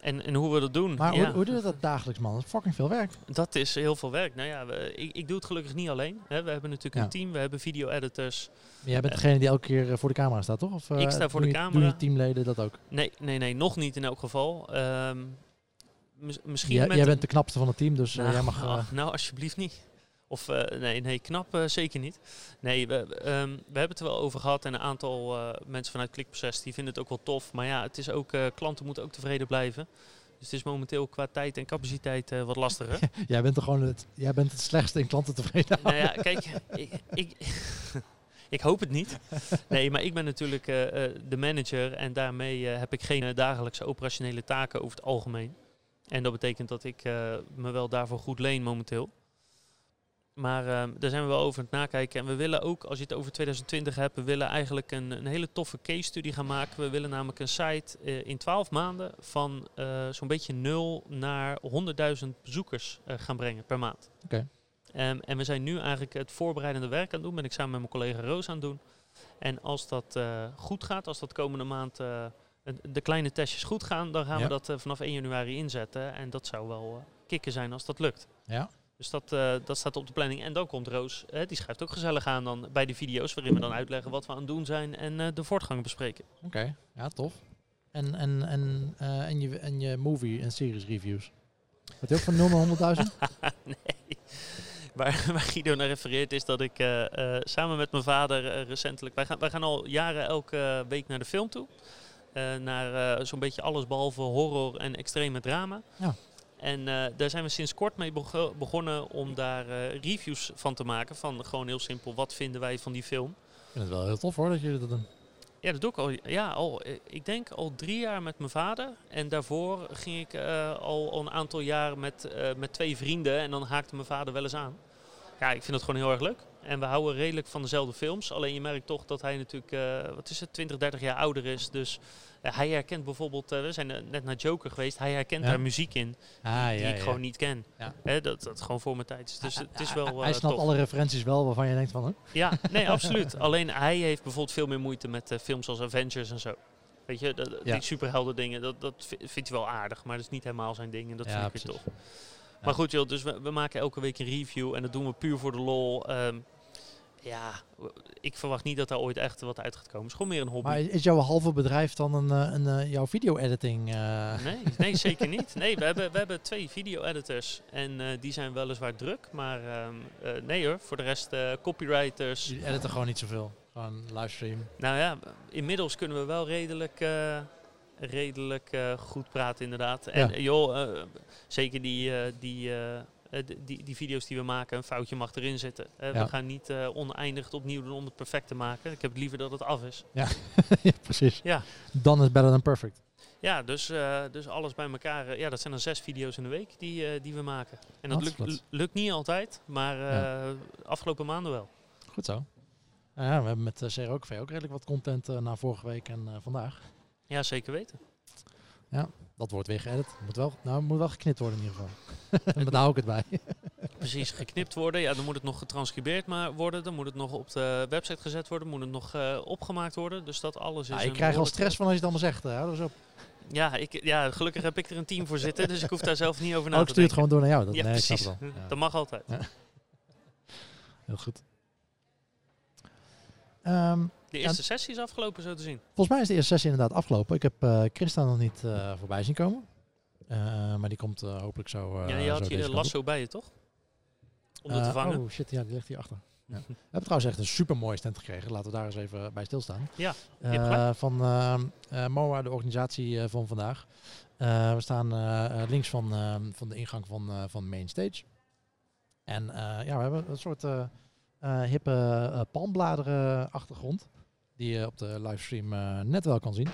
En, en hoe we dat doen. Maar ja. hoe, hoe doe je dat dagelijks, man? Dat is fucking veel werk. Dat is heel veel werk. Nou ja, we, ik, ik doe het gelukkig niet alleen. Hè. We hebben natuurlijk ja. een team, we hebben video-editors. Jij bent degene die elke keer voor de camera staat, toch? Of, uh, ik sta voor de je, camera. Doen je teamleden dat ook? Nee, nee, nee, nog niet in elk geval. Um, mis, misschien jij, met jij bent de knapste van het team, dus nou, jij mag... Oh, nou, alsjeblieft niet. Of eh, nee, nee, knap eh, zeker niet. Nee, we, ehm, we hebben het er wel over gehad. En een aantal eh, mensen vanuit Klikproces die vinden het ook wel tof. Maar ja, het is ook, klanten moeten ook tevreden blijven. Dus het is momenteel qua tijd en capaciteit wat lastiger. (laughs) jij bent er gewoon het, jij bent het slechtste in klanten tevreden. nou ja, kijk, ik, ik, (laughs) ik hoop het niet. Nee, maar ik ben natuurlijk de manager en daarmee heb ik geen dagelijkse operationele taken over het algemeen. En dat betekent dat ik me wel daarvoor goed leen momenteel. Maar eh, daar zijn we wel over aan het nakijken. En we willen ook, als je het over 2020 hebt, we willen eigenlijk een, een hele toffe case studie gaan maken. We willen namelijk een site eh, in 12 maanden van eh, zo'n beetje 0 naar 100.000 bezoekers eh, gaan brengen per maand. Oké. Ehm, en we zijn nu eigenlijk het voorbereidende werk aan het doen. Ben ik samen met mijn collega Roos aan het doen. En als dat goed gaat, als dat komende maand de kleine testjes goed gaan, dan gaan Ja. we dat vanaf 1 januari inzetten. En dat zou wel kicken zijn als dat lukt. Ja. Dus dat, eh, dat staat op de planning. En dan komt Roos, eh, die schrijft ook gezellig aan dan bij die video's, waarin we dan uitleggen wat we aan het doen zijn en eh, de voortgang bespreken. Oké, ja, tof. En, en, en, en, je, en je movie en series reviews. Wat je ook van 0 naar 100.000? (laughs) nee. Waar, waar Guido naar refereert is dat ik samen met mijn vader recentelijk... Wij gaan, wij gaan al jaren elke week naar de film toe. Naar zo'n beetje alles behalve horror en extreme drama. Ja. En eh, daar zijn we sinds kort mee bego- begonnen om daar eh, reviews van te maken. Van gewoon heel simpel, wat vinden wij van die film? Ik vind het wel heel tof hoor dat jullie dat doen. Ja, dat doe ik al. Ja, al, eh, ik denk al drie jaar met mijn vader. En daarvoor ging ik al, al een aantal jaar met, met twee vrienden. En dan haakte mijn vader wel eens aan. Ja, ik vind het gewoon heel erg leuk. En we houden redelijk van dezelfde films. Alleen je merkt toch dat hij natuurlijk, eh, wat is het, 20, 30 jaar ouder is. Dus hij herkent bijvoorbeeld, eh, we zijn net naar Joker geweest. Hij herkent Ja. daar muziek in Ah, die ik gewoon niet ken. Hè, dat, dat gewoon voor mijn tijd is. Dus het is wel hij, eh, hij snapt tof. alle referenties wel waarvan je denkt van... Ja, nee, (laughs) absoluut. Alleen hij heeft bijvoorbeeld veel meer moeite met films als Avengers en zo. Weet je, dat, die superhelden dingen, dat, dat vi- vindt hij wel aardig, maar dat is niet helemaal zijn ding en dat vind ik weer tof. Maar goed joh, dus we, we maken elke week een review en dat doen we puur voor de lol. Ehm, ja, ik verwacht niet dat daar ooit echt wat uit gaat komen. Het is gewoon meer een hobby. Maar is jouw halve bedrijf dan een, eh, een, eh, jouw video-editing? eh, Nee, nee, zeker niet. Nee, we hebben, we hebben twee video-editors en die zijn weliswaar druk. Maar ehm, eh, nee hoor, voor de rest copywriters. Jullie editen gewoon niet zoveel. Gewoon livestream. Nou ja, inmiddels kunnen we wel redelijk, redelijk eh, goed praten inderdaad. En Ja. eh, joh, eh, zeker die, die, die, die video's die we maken, een foutje mag erin zitten. Ja. We gaan niet oneindig opnieuw doen om het perfect te maken. Ik heb het liever dat het af is. ja, (laughs) precies. Ja. Dan is better than perfect. Ja, dus, dus alles bij elkaar. ja, dat zijn dan zes video's in de week die, die we maken. En dat lukt, niet altijd, maar eh, afgelopen maanden wel. Goed zo. Nou ja, we hebben met uh, CROKV ook redelijk wat content na vorige week en vandaag. Ja, zeker weten. Dat wordt weer geëdit. Moet wel, nou, moet wel geknipt worden in ieder geval. (laughs) daar hou ik het bij. Precies, geknipt worden. Ja, dan moet het nog getranscribeerd maar worden. Dan moet het nog op de website gezet worden. Moet het nog eh, opgemaakt worden. Dus dat alles is. Ja, ik krijg al stress van als je het allemaal zegt. Hè. Op. Ja, ik, ja, gelukkig heb ik er een team voor zitten. Dus ik hoef daar zelf niet over na Ook te stuur het denken. gewoon door naar jou. Dat, Ja, nee, ik precies. Ja, Dat mag altijd. heel goed. Ehm, De eerste sessie is afgelopen, zo te zien. volgens mij is de eerste sessie inderdaad afgelopen. Ik heb eh Christa nog niet eh, voorbij zien komen. Eh, maar die komt hopelijk zo. ja, je had op. lasso bij je, toch? Om het te vangen. Oh shit, ja, die ligt hier achter. Ja. (laughs) We hebben trouwens echt een super mooie stand gekregen. Laten we daar eens even bij stilstaan. Ja, van MOA, de organisatie van vandaag. We staan links van, van de ingang van, van Mainstage. En eh, ja, we hebben een soort hippe palmbladeren achtergrond. Die je op de livestream eh, net wel kan zien.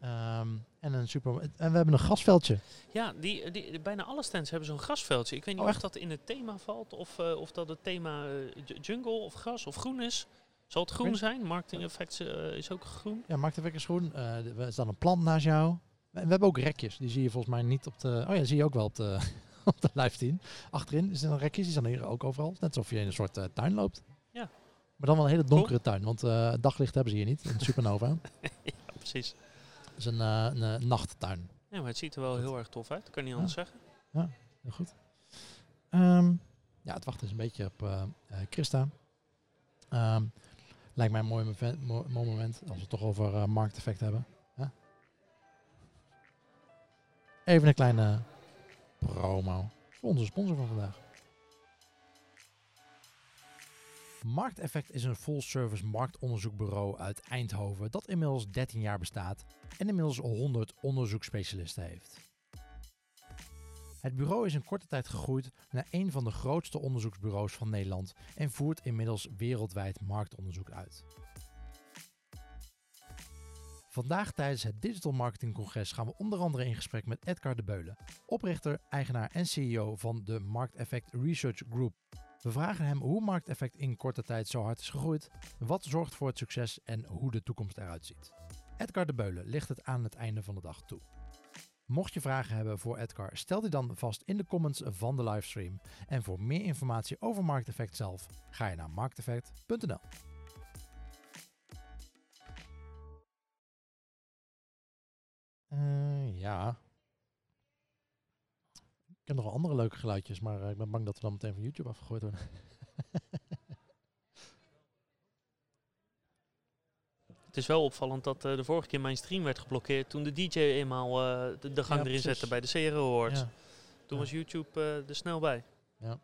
Ehm, en, een super, en we hebben een grasveldje. Ja, die, die, bijna alle stands hebben zo'n grasveldje. Ik weet niet Oh, of echt? dat in het thema valt. Of, eh, of dat het thema eh, ju- jungle of gras of groen is. Zal het groen zijn? Marketing Effects is ook groen. Ja, de wekker schoen. Eh, er staat een plant naast jou. En we hebben ook rekjes. Die zie je volgens mij niet op de... Oh ja, zie je ook wel op de, (laughs) op de live team. Achterin is er een rekjes. Die staan hier ook overal. Net alsof je in een soort tuin loopt. Ja. Maar dan wel een hele donkere tuin. Want eh, daglicht hebben ze hier niet. Een supernova. (laughs) Ja, precies. Het is een, eh, een eh, nachttuin. Ja, maar het ziet er wel heel erg tof uit. Kan niet Ja. anders zeggen. Heel goed. Ehm, ja, het wachten is een beetje op Christa. Ehm, lijkt mij een mooi, moment als we het toch over markteffect hebben. Ja? Even een kleine promo voor onze sponsor van vandaag. Markteffect is een full-service marktonderzoekbureau uit Eindhoven dat inmiddels 13 jaar bestaat en inmiddels 100 onderzoeksspecialisten heeft. Het bureau is in korte tijd gegroeid naar een van de grootste onderzoeksbureaus van Nederland en voert inmiddels wereldwijd marktonderzoek uit. Vandaag tijdens het Digital Marketing Congres gaan we onder andere in gesprek met Edgar de Beulen, oprichter, eigenaar en CEO van de Markteffect Research Group. We vragen hem hoe Markteffect in korte tijd zo hard is gegroeid, wat zorgt voor het succes en hoe de toekomst eruit ziet. Edgar de Beulen ligt het aan het einde van de dag toe. Mocht je vragen hebben voor Edgar, stel die dan vast in de comments van de livestream. En voor meer informatie over Markteffect zelf, ga je naar markteffect.nl. Uh, ja. Heb nog wel andere leuke geluidjes, maar uh, ik ben bang dat we dan meteen van YouTube afgegooid worden. (laughs) Het is wel opvallend dat uh, de vorige keer mijn stream werd geblokkeerd toen de DJ eenmaal uh, de, de, gang ja, erin zette bij de CRO Awards. Ja. Toen ja. was YouTube uh, er snel bij. Ja.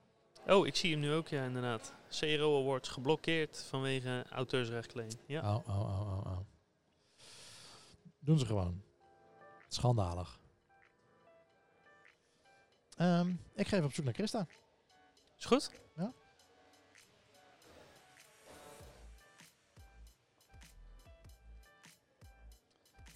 Oh, ik zie hem nu ook, ja, inderdaad. CRO Awards geblokkeerd vanwege auteursrechtclaim. Ja. Oh, oh, oh, oh, oh. Doen ze gewoon. Schandalig. Um, ik ga even op zoek naar Christa. Is goed? Ja.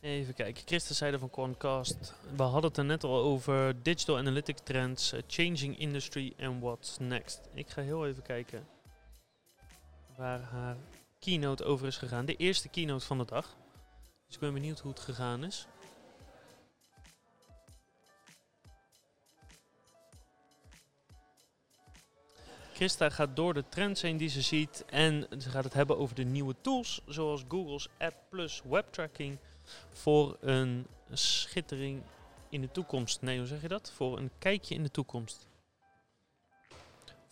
Even kijken. Christa zeiden van Quantcast. We hadden het er net al over digital analytics trends, changing industry en what's next. Ik ga heel even kijken waar haar keynote over is gegaan. De eerste keynote van de dag. Dus ik ben benieuwd hoe het gegaan is. Christa gaat door de trends heen die ze ziet en ze gaat het hebben over de nieuwe tools zoals Google's App Plus Web Tracking voor een schittering in de toekomst. Nee, hoe zeg je dat? Voor een kijkje in de toekomst.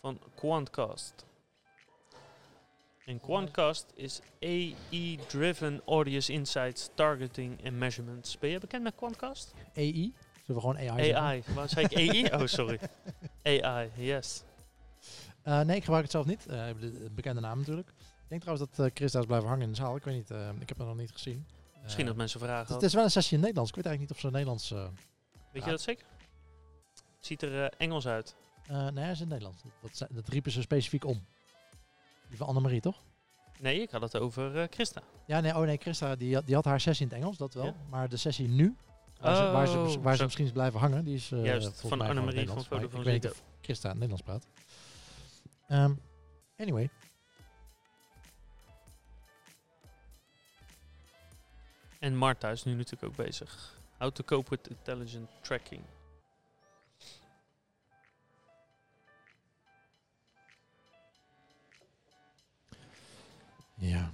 Van Quantcast. En Quantcast is AI-driven Audience Insights, Targeting en Measurements. Ben je bekend met Quantcast? AI? Zullen we gewoon AI AI. Waar zei ik AI? Oh, sorry. (laughs) AI, yes. Uh, nee, ik gebruik het zelf niet. Uh, de bekende naam natuurlijk. Ik denk trouwens dat uh, Chris daar is blijven hangen in de zaal. Ik weet niet, ik heb hem nog niet gezien. Misschien dat mensen vragen. Het is wel een sessie in Nederlands. Ik weet eigenlijk niet of ze Nederlands. weet je dat zeker? Het ziet er Engels uit. nee, hij is in Nederlands. Dat, dat riepen ze specifiek om. Die van Annemarie, toch? Nee, ik had het over Christa. Ja, nee, oh nee, Christa die had, die had haar sessie in het Engels, dat wel. Ja. Maar de sessie nu, waar, ze, waar, ze, waar ze, misschien is blijven hangen, die is Juist, van Annemarie van Foto van Ik weet niet of Christa Nederlands praat. Um, anyway. En Marta is nu natuurlijk ook bezig. How to cope with intelligent tracking. Ja.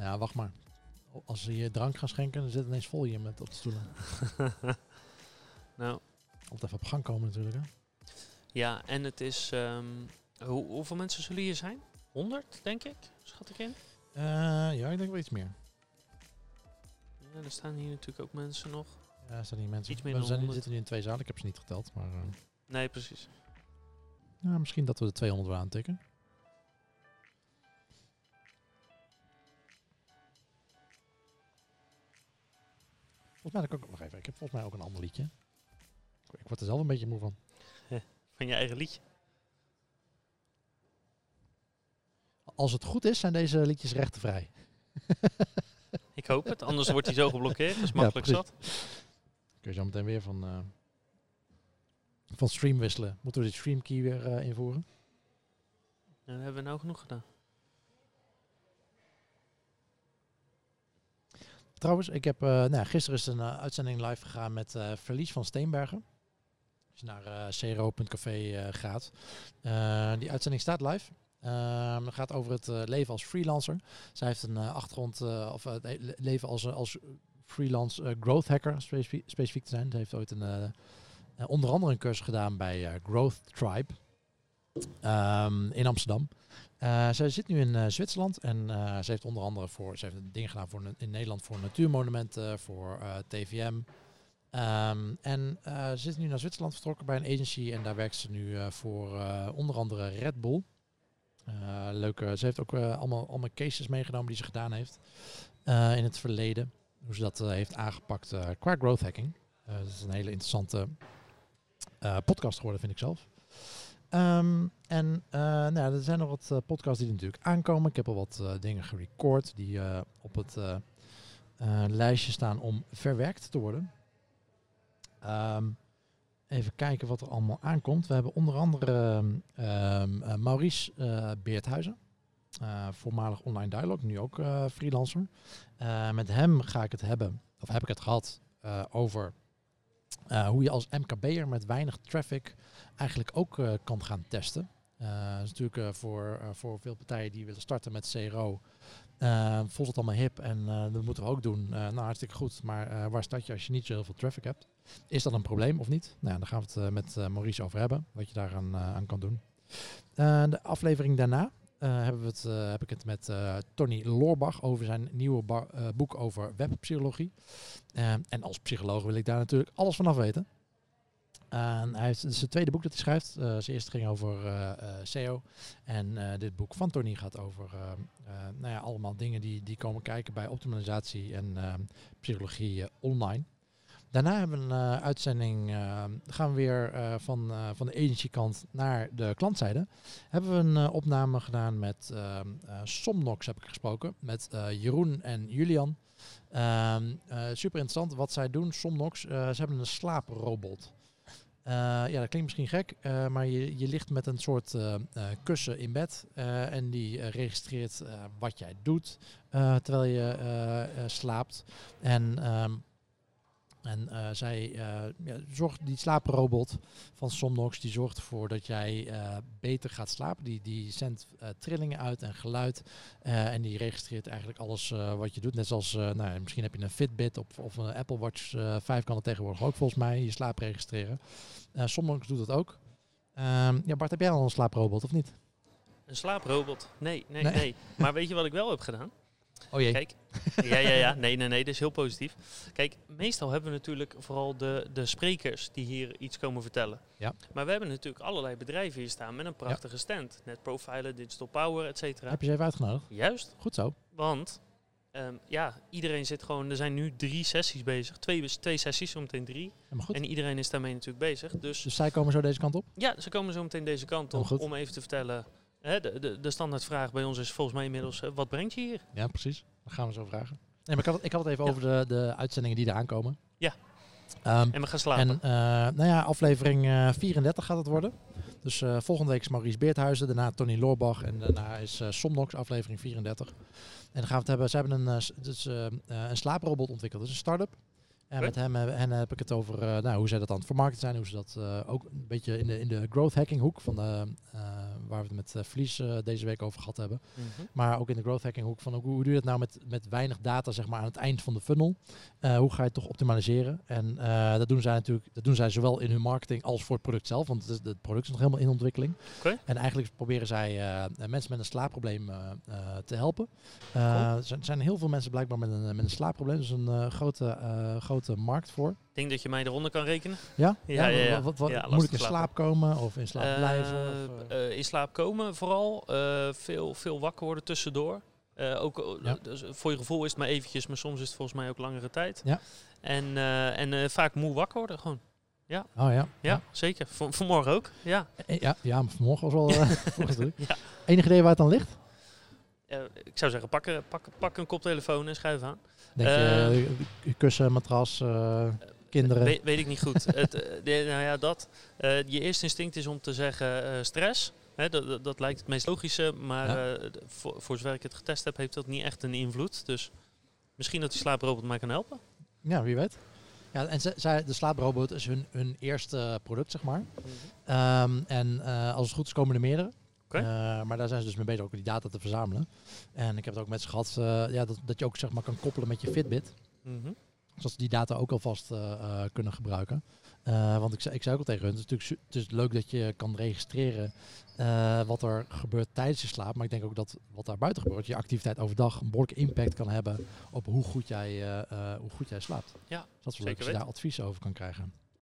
Ja, wacht maar. Als ze je drank gaan schenken, dan zit ineens vol hier met op de stoelen. (laughs) nou. Altijd even op gang komen natuurlijk. Hè? Ja, en het is... Um, hoe, hoeveel mensen zullen hier zijn? 100, denk ik? Schat ik in? Uh, ja, ik denk wel iets meer. Ja, er staan hier natuurlijk ook mensen nog. Ja, er staan hier mensen. Iets meer we zijn, zitten nu in twee zalen. Ik heb ze niet geteld, maar... Uh, nee, precies. Nou, misschien dat we de 200 wel aantikken. Volgens mij heb ik ook nog even. Ik heb volgens mij ook een ander liedje. Ik word er zelf een beetje moe van. (laughs) Van je eigen liedje? Als het goed is, zijn deze liedjes rechtenvrij. (laughs) ik hoop het, anders wordt hij zo geblokkeerd. Dat is makkelijk ja, zat. Kun je zo meteen weer van, uh, van stream wisselen. Moeten we dit stream key weer uh, invoeren? Dat hebben we nou genoeg gedaan. Trouwens, ik heb, uh, nou, gisteren is een uh, uitzending live gegaan met uh, Verlies van Steenbergen. Als je naar cro.café gaat. die uitzending staat live. Ehm, het gaat over het leven als freelancer. Zij heeft een achtergrond, of het leven als, als freelance growth hacker, specifiek, specifiek te zijn. Ze heeft ooit een, onder andere een cursus gedaan bij Growth Tribe. ehm, in Amsterdam. Uh, zij zit nu in Zwitserland en ze heeft onder andere voor, ze heeft dingen gedaan voor, in Nederland voor natuurmonumenten, voor TVM. Um, en ze zit nu naar Zwitserland vertrokken bij een agency en daar werkt ze nu voor onder andere Red Bull. leuke, ze heeft ook allemaal, allemaal cases meegenomen die ze gedaan heeft in het verleden. Hoe ze dat heeft aangepakt qua growth hacking. dat is een hele interessante podcast geworden, vind ik zelf. Um, en uh, nou, er zijn nog wat uh, podcasts die natuurlijk aankomen. Ik heb al wat uh, dingen gerecord die op het lijstje staan om verwerkt te worden. Um, even kijken wat er allemaal aankomt. We hebben onder andere um, Maurice Beerthuizen. voormalig online dialogue, nu ook freelancer. met hem ga ik het hebben, of heb ik het gehad, over hoe je als MKB'er met weinig traffic eigenlijk ook uh, kan gaan testen. Uh, dat is natuurlijk voor, voor veel partijen die willen starten met CRO. volgens het allemaal hip en dat moeten we ook doen. nou, hartstikke goed. Maar waar start je als je niet zo heel veel traffic hebt? Is dat een probleem of niet? Nou, daar gaan we het met Maurice over hebben. Wat je daaraan aan kan doen. de aflevering daarna hebben we het, heb ik het met Tony Loorbach over zijn nieuwe boek over webpsychologie. en als psycholoog wil ik daar natuurlijk alles vanaf weten. Hij heeft, het is het tweede boek dat hij schrijft. Uh, zijn eerste ging over SEO. En dit boek van Tony gaat over nou ja, allemaal dingen die, die komen kijken bij optimalisatie en psychologie online. Daarna hebben we een uitzending, gaan we weer van, van de agency kant naar de klantzijde. Hebben we een opname gedaan met Somnox heb ik gesproken, met Jeroen en Julian. Ehm, super interessant wat zij doen, Somnox. ze hebben een slaaprobot. Ja, dat klinkt misschien gek, maar je, je ligt met een soort kussen in bed en die registreert wat jij doet terwijl je slaapt. En um, en uh, zij uh, ja, zorgt, die slaaprobot van Somnox, die zorgt ervoor dat jij uh, beter gaat slapen. Die, die zendt trillingen uit en geluid. en die registreert eigenlijk alles wat je doet. Net zoals, nou, misschien heb je een Fitbit of, of een Apple Watch 5 kan het tegenwoordig ook volgens mij, je slaap registreren. Somnox doet dat ook. Um, ja, Bart, heb jij al een slaaprobot of niet? Een slaaprobot? Nee, nee, nee, nee. maar weet je wat ik wel heb gedaan? Oh jee. Kijk, ja, ja, ja. Nee, nee, nee. Dat is heel positief. Kijk, meestal hebben we natuurlijk vooral de, de sprekers die hier iets komen vertellen. Ja. Maar we hebben natuurlijk allerlei bedrijven hier staan met een prachtige stand. Net Profiler, Digital Power, et cetera. Heb je ze even uitgenodigd? Juist. Goed zo. Want um, ja, iedereen zit gewoon... Er zijn nu drie sessies bezig. Twee, twee sessies, zometeen drie. goed. En iedereen is daarmee natuurlijk bezig. Dus, dus zij komen zo deze kant op? Ja, ze komen zo meteen deze kant op om even te vertellen Hè, de, de, de standaardvraag bij ons is volgens mij inmiddels, wat brengt je hier? Ja, precies. Dat gaan we zo vragen. Nee, maar ik had het, ik had het even over de, de uitzendingen die eraan komen. Ja. Um, en we gaan slapen. En uh, nou ja, aflevering uh, eh, 34 gaat het worden. Dus uh, volgende week is Maurice Beerthuizen, daarna Tony Loorbach en daarna is Somnox, aflevering 34. En dan gaan we het hebben, ze hebben een, dus, een slaaprobot ontwikkeld, dus een start-up. En met hem, en heb ik het over nou, hoe zij dat aan het vermarkten zijn. Hoe ze dat ook een beetje in de, in de growth hacking hoek van de, waar we het met Vlies deze week over gehad hebben. Mm -hmm. Maar ook in de growth hacking hoek van hoe, hoe doe je dat nou met, met weinig data zeg maar, aan het eind van de funnel? Hoe ga je het toch optimaliseren? En dat doen zij natuurlijk, dat doen zij zowel in hun marketing als voor het product zelf, want het, is, het product is nog helemaal in ontwikkeling. Okay. En eigenlijk proberen zij mensen met een slaapprobleem te helpen. Cool. Er zijn heel veel mensen blijkbaar met een, met een slaapprobleem, dus een grote, grote markt voor. Ik denk dat je mij eronder kan rekenen. Ja? Ja, ja, ja, Wat, moet ik in slaap komen of in slaap blijven? Of, uh, in slaap komen vooral. Veel, veel wakker worden tussendoor. Uh, ook ja. dus voor je gevoel is het maar eventjes, maar soms is het volgens mij ook langere tijd. Ja. En, en vaak moe wakker worden gewoon. Ja. Oh ja. Ja, ja. zeker. V vanmorgen ook. Ja. Ja, ja maar vanmorgen was wel ja. (laughs) (laughs) Enig idee waar het dan ligt? ik zou zeggen, pak, pak, pak een koptelefoon en schuif aan. Denk je kussen, matras, kinderen? Weet, weet, ik niet goed. (laughs) het, de, nou ja, dat. je eerste instinct is om te zeggen stress. Hè, dat, dat, lijkt het meest logische, maar ja. uh, voor, voor zover ik het getest heb, heeft dat niet echt een invloed. Dus misschien dat die slaaprobot mij kan helpen. Ja, wie weet. Ja, en zij, de slaaprobot is hun, hun eerste product, zeg maar. Mm -hmm. um, en uh, als het goed is, komen er meerdere. Okay. Uh, maar daar zijn ze dus mee bezig ook die data te verzamelen. En ik heb het ook met ze gehad, ja, dat, dat je ook zeg maar kan koppelen met je Fitbit. Mm -hmm. Zodat ze die data ook alvast kunnen gebruiken. Want ik zei, ik zei ook al tegen hun, het is natuurlijk het is leuk dat je kan registreren uh, wat er gebeurt tijdens je slaap. Maar ik denk ook dat wat daar buiten gebeurt, je activiteit overdag een behoorlijke impact kan hebben op hoe goed jij, uh, hoe goed jij slaapt. Ja, dat is leuk als je daar advies over kan krijgen.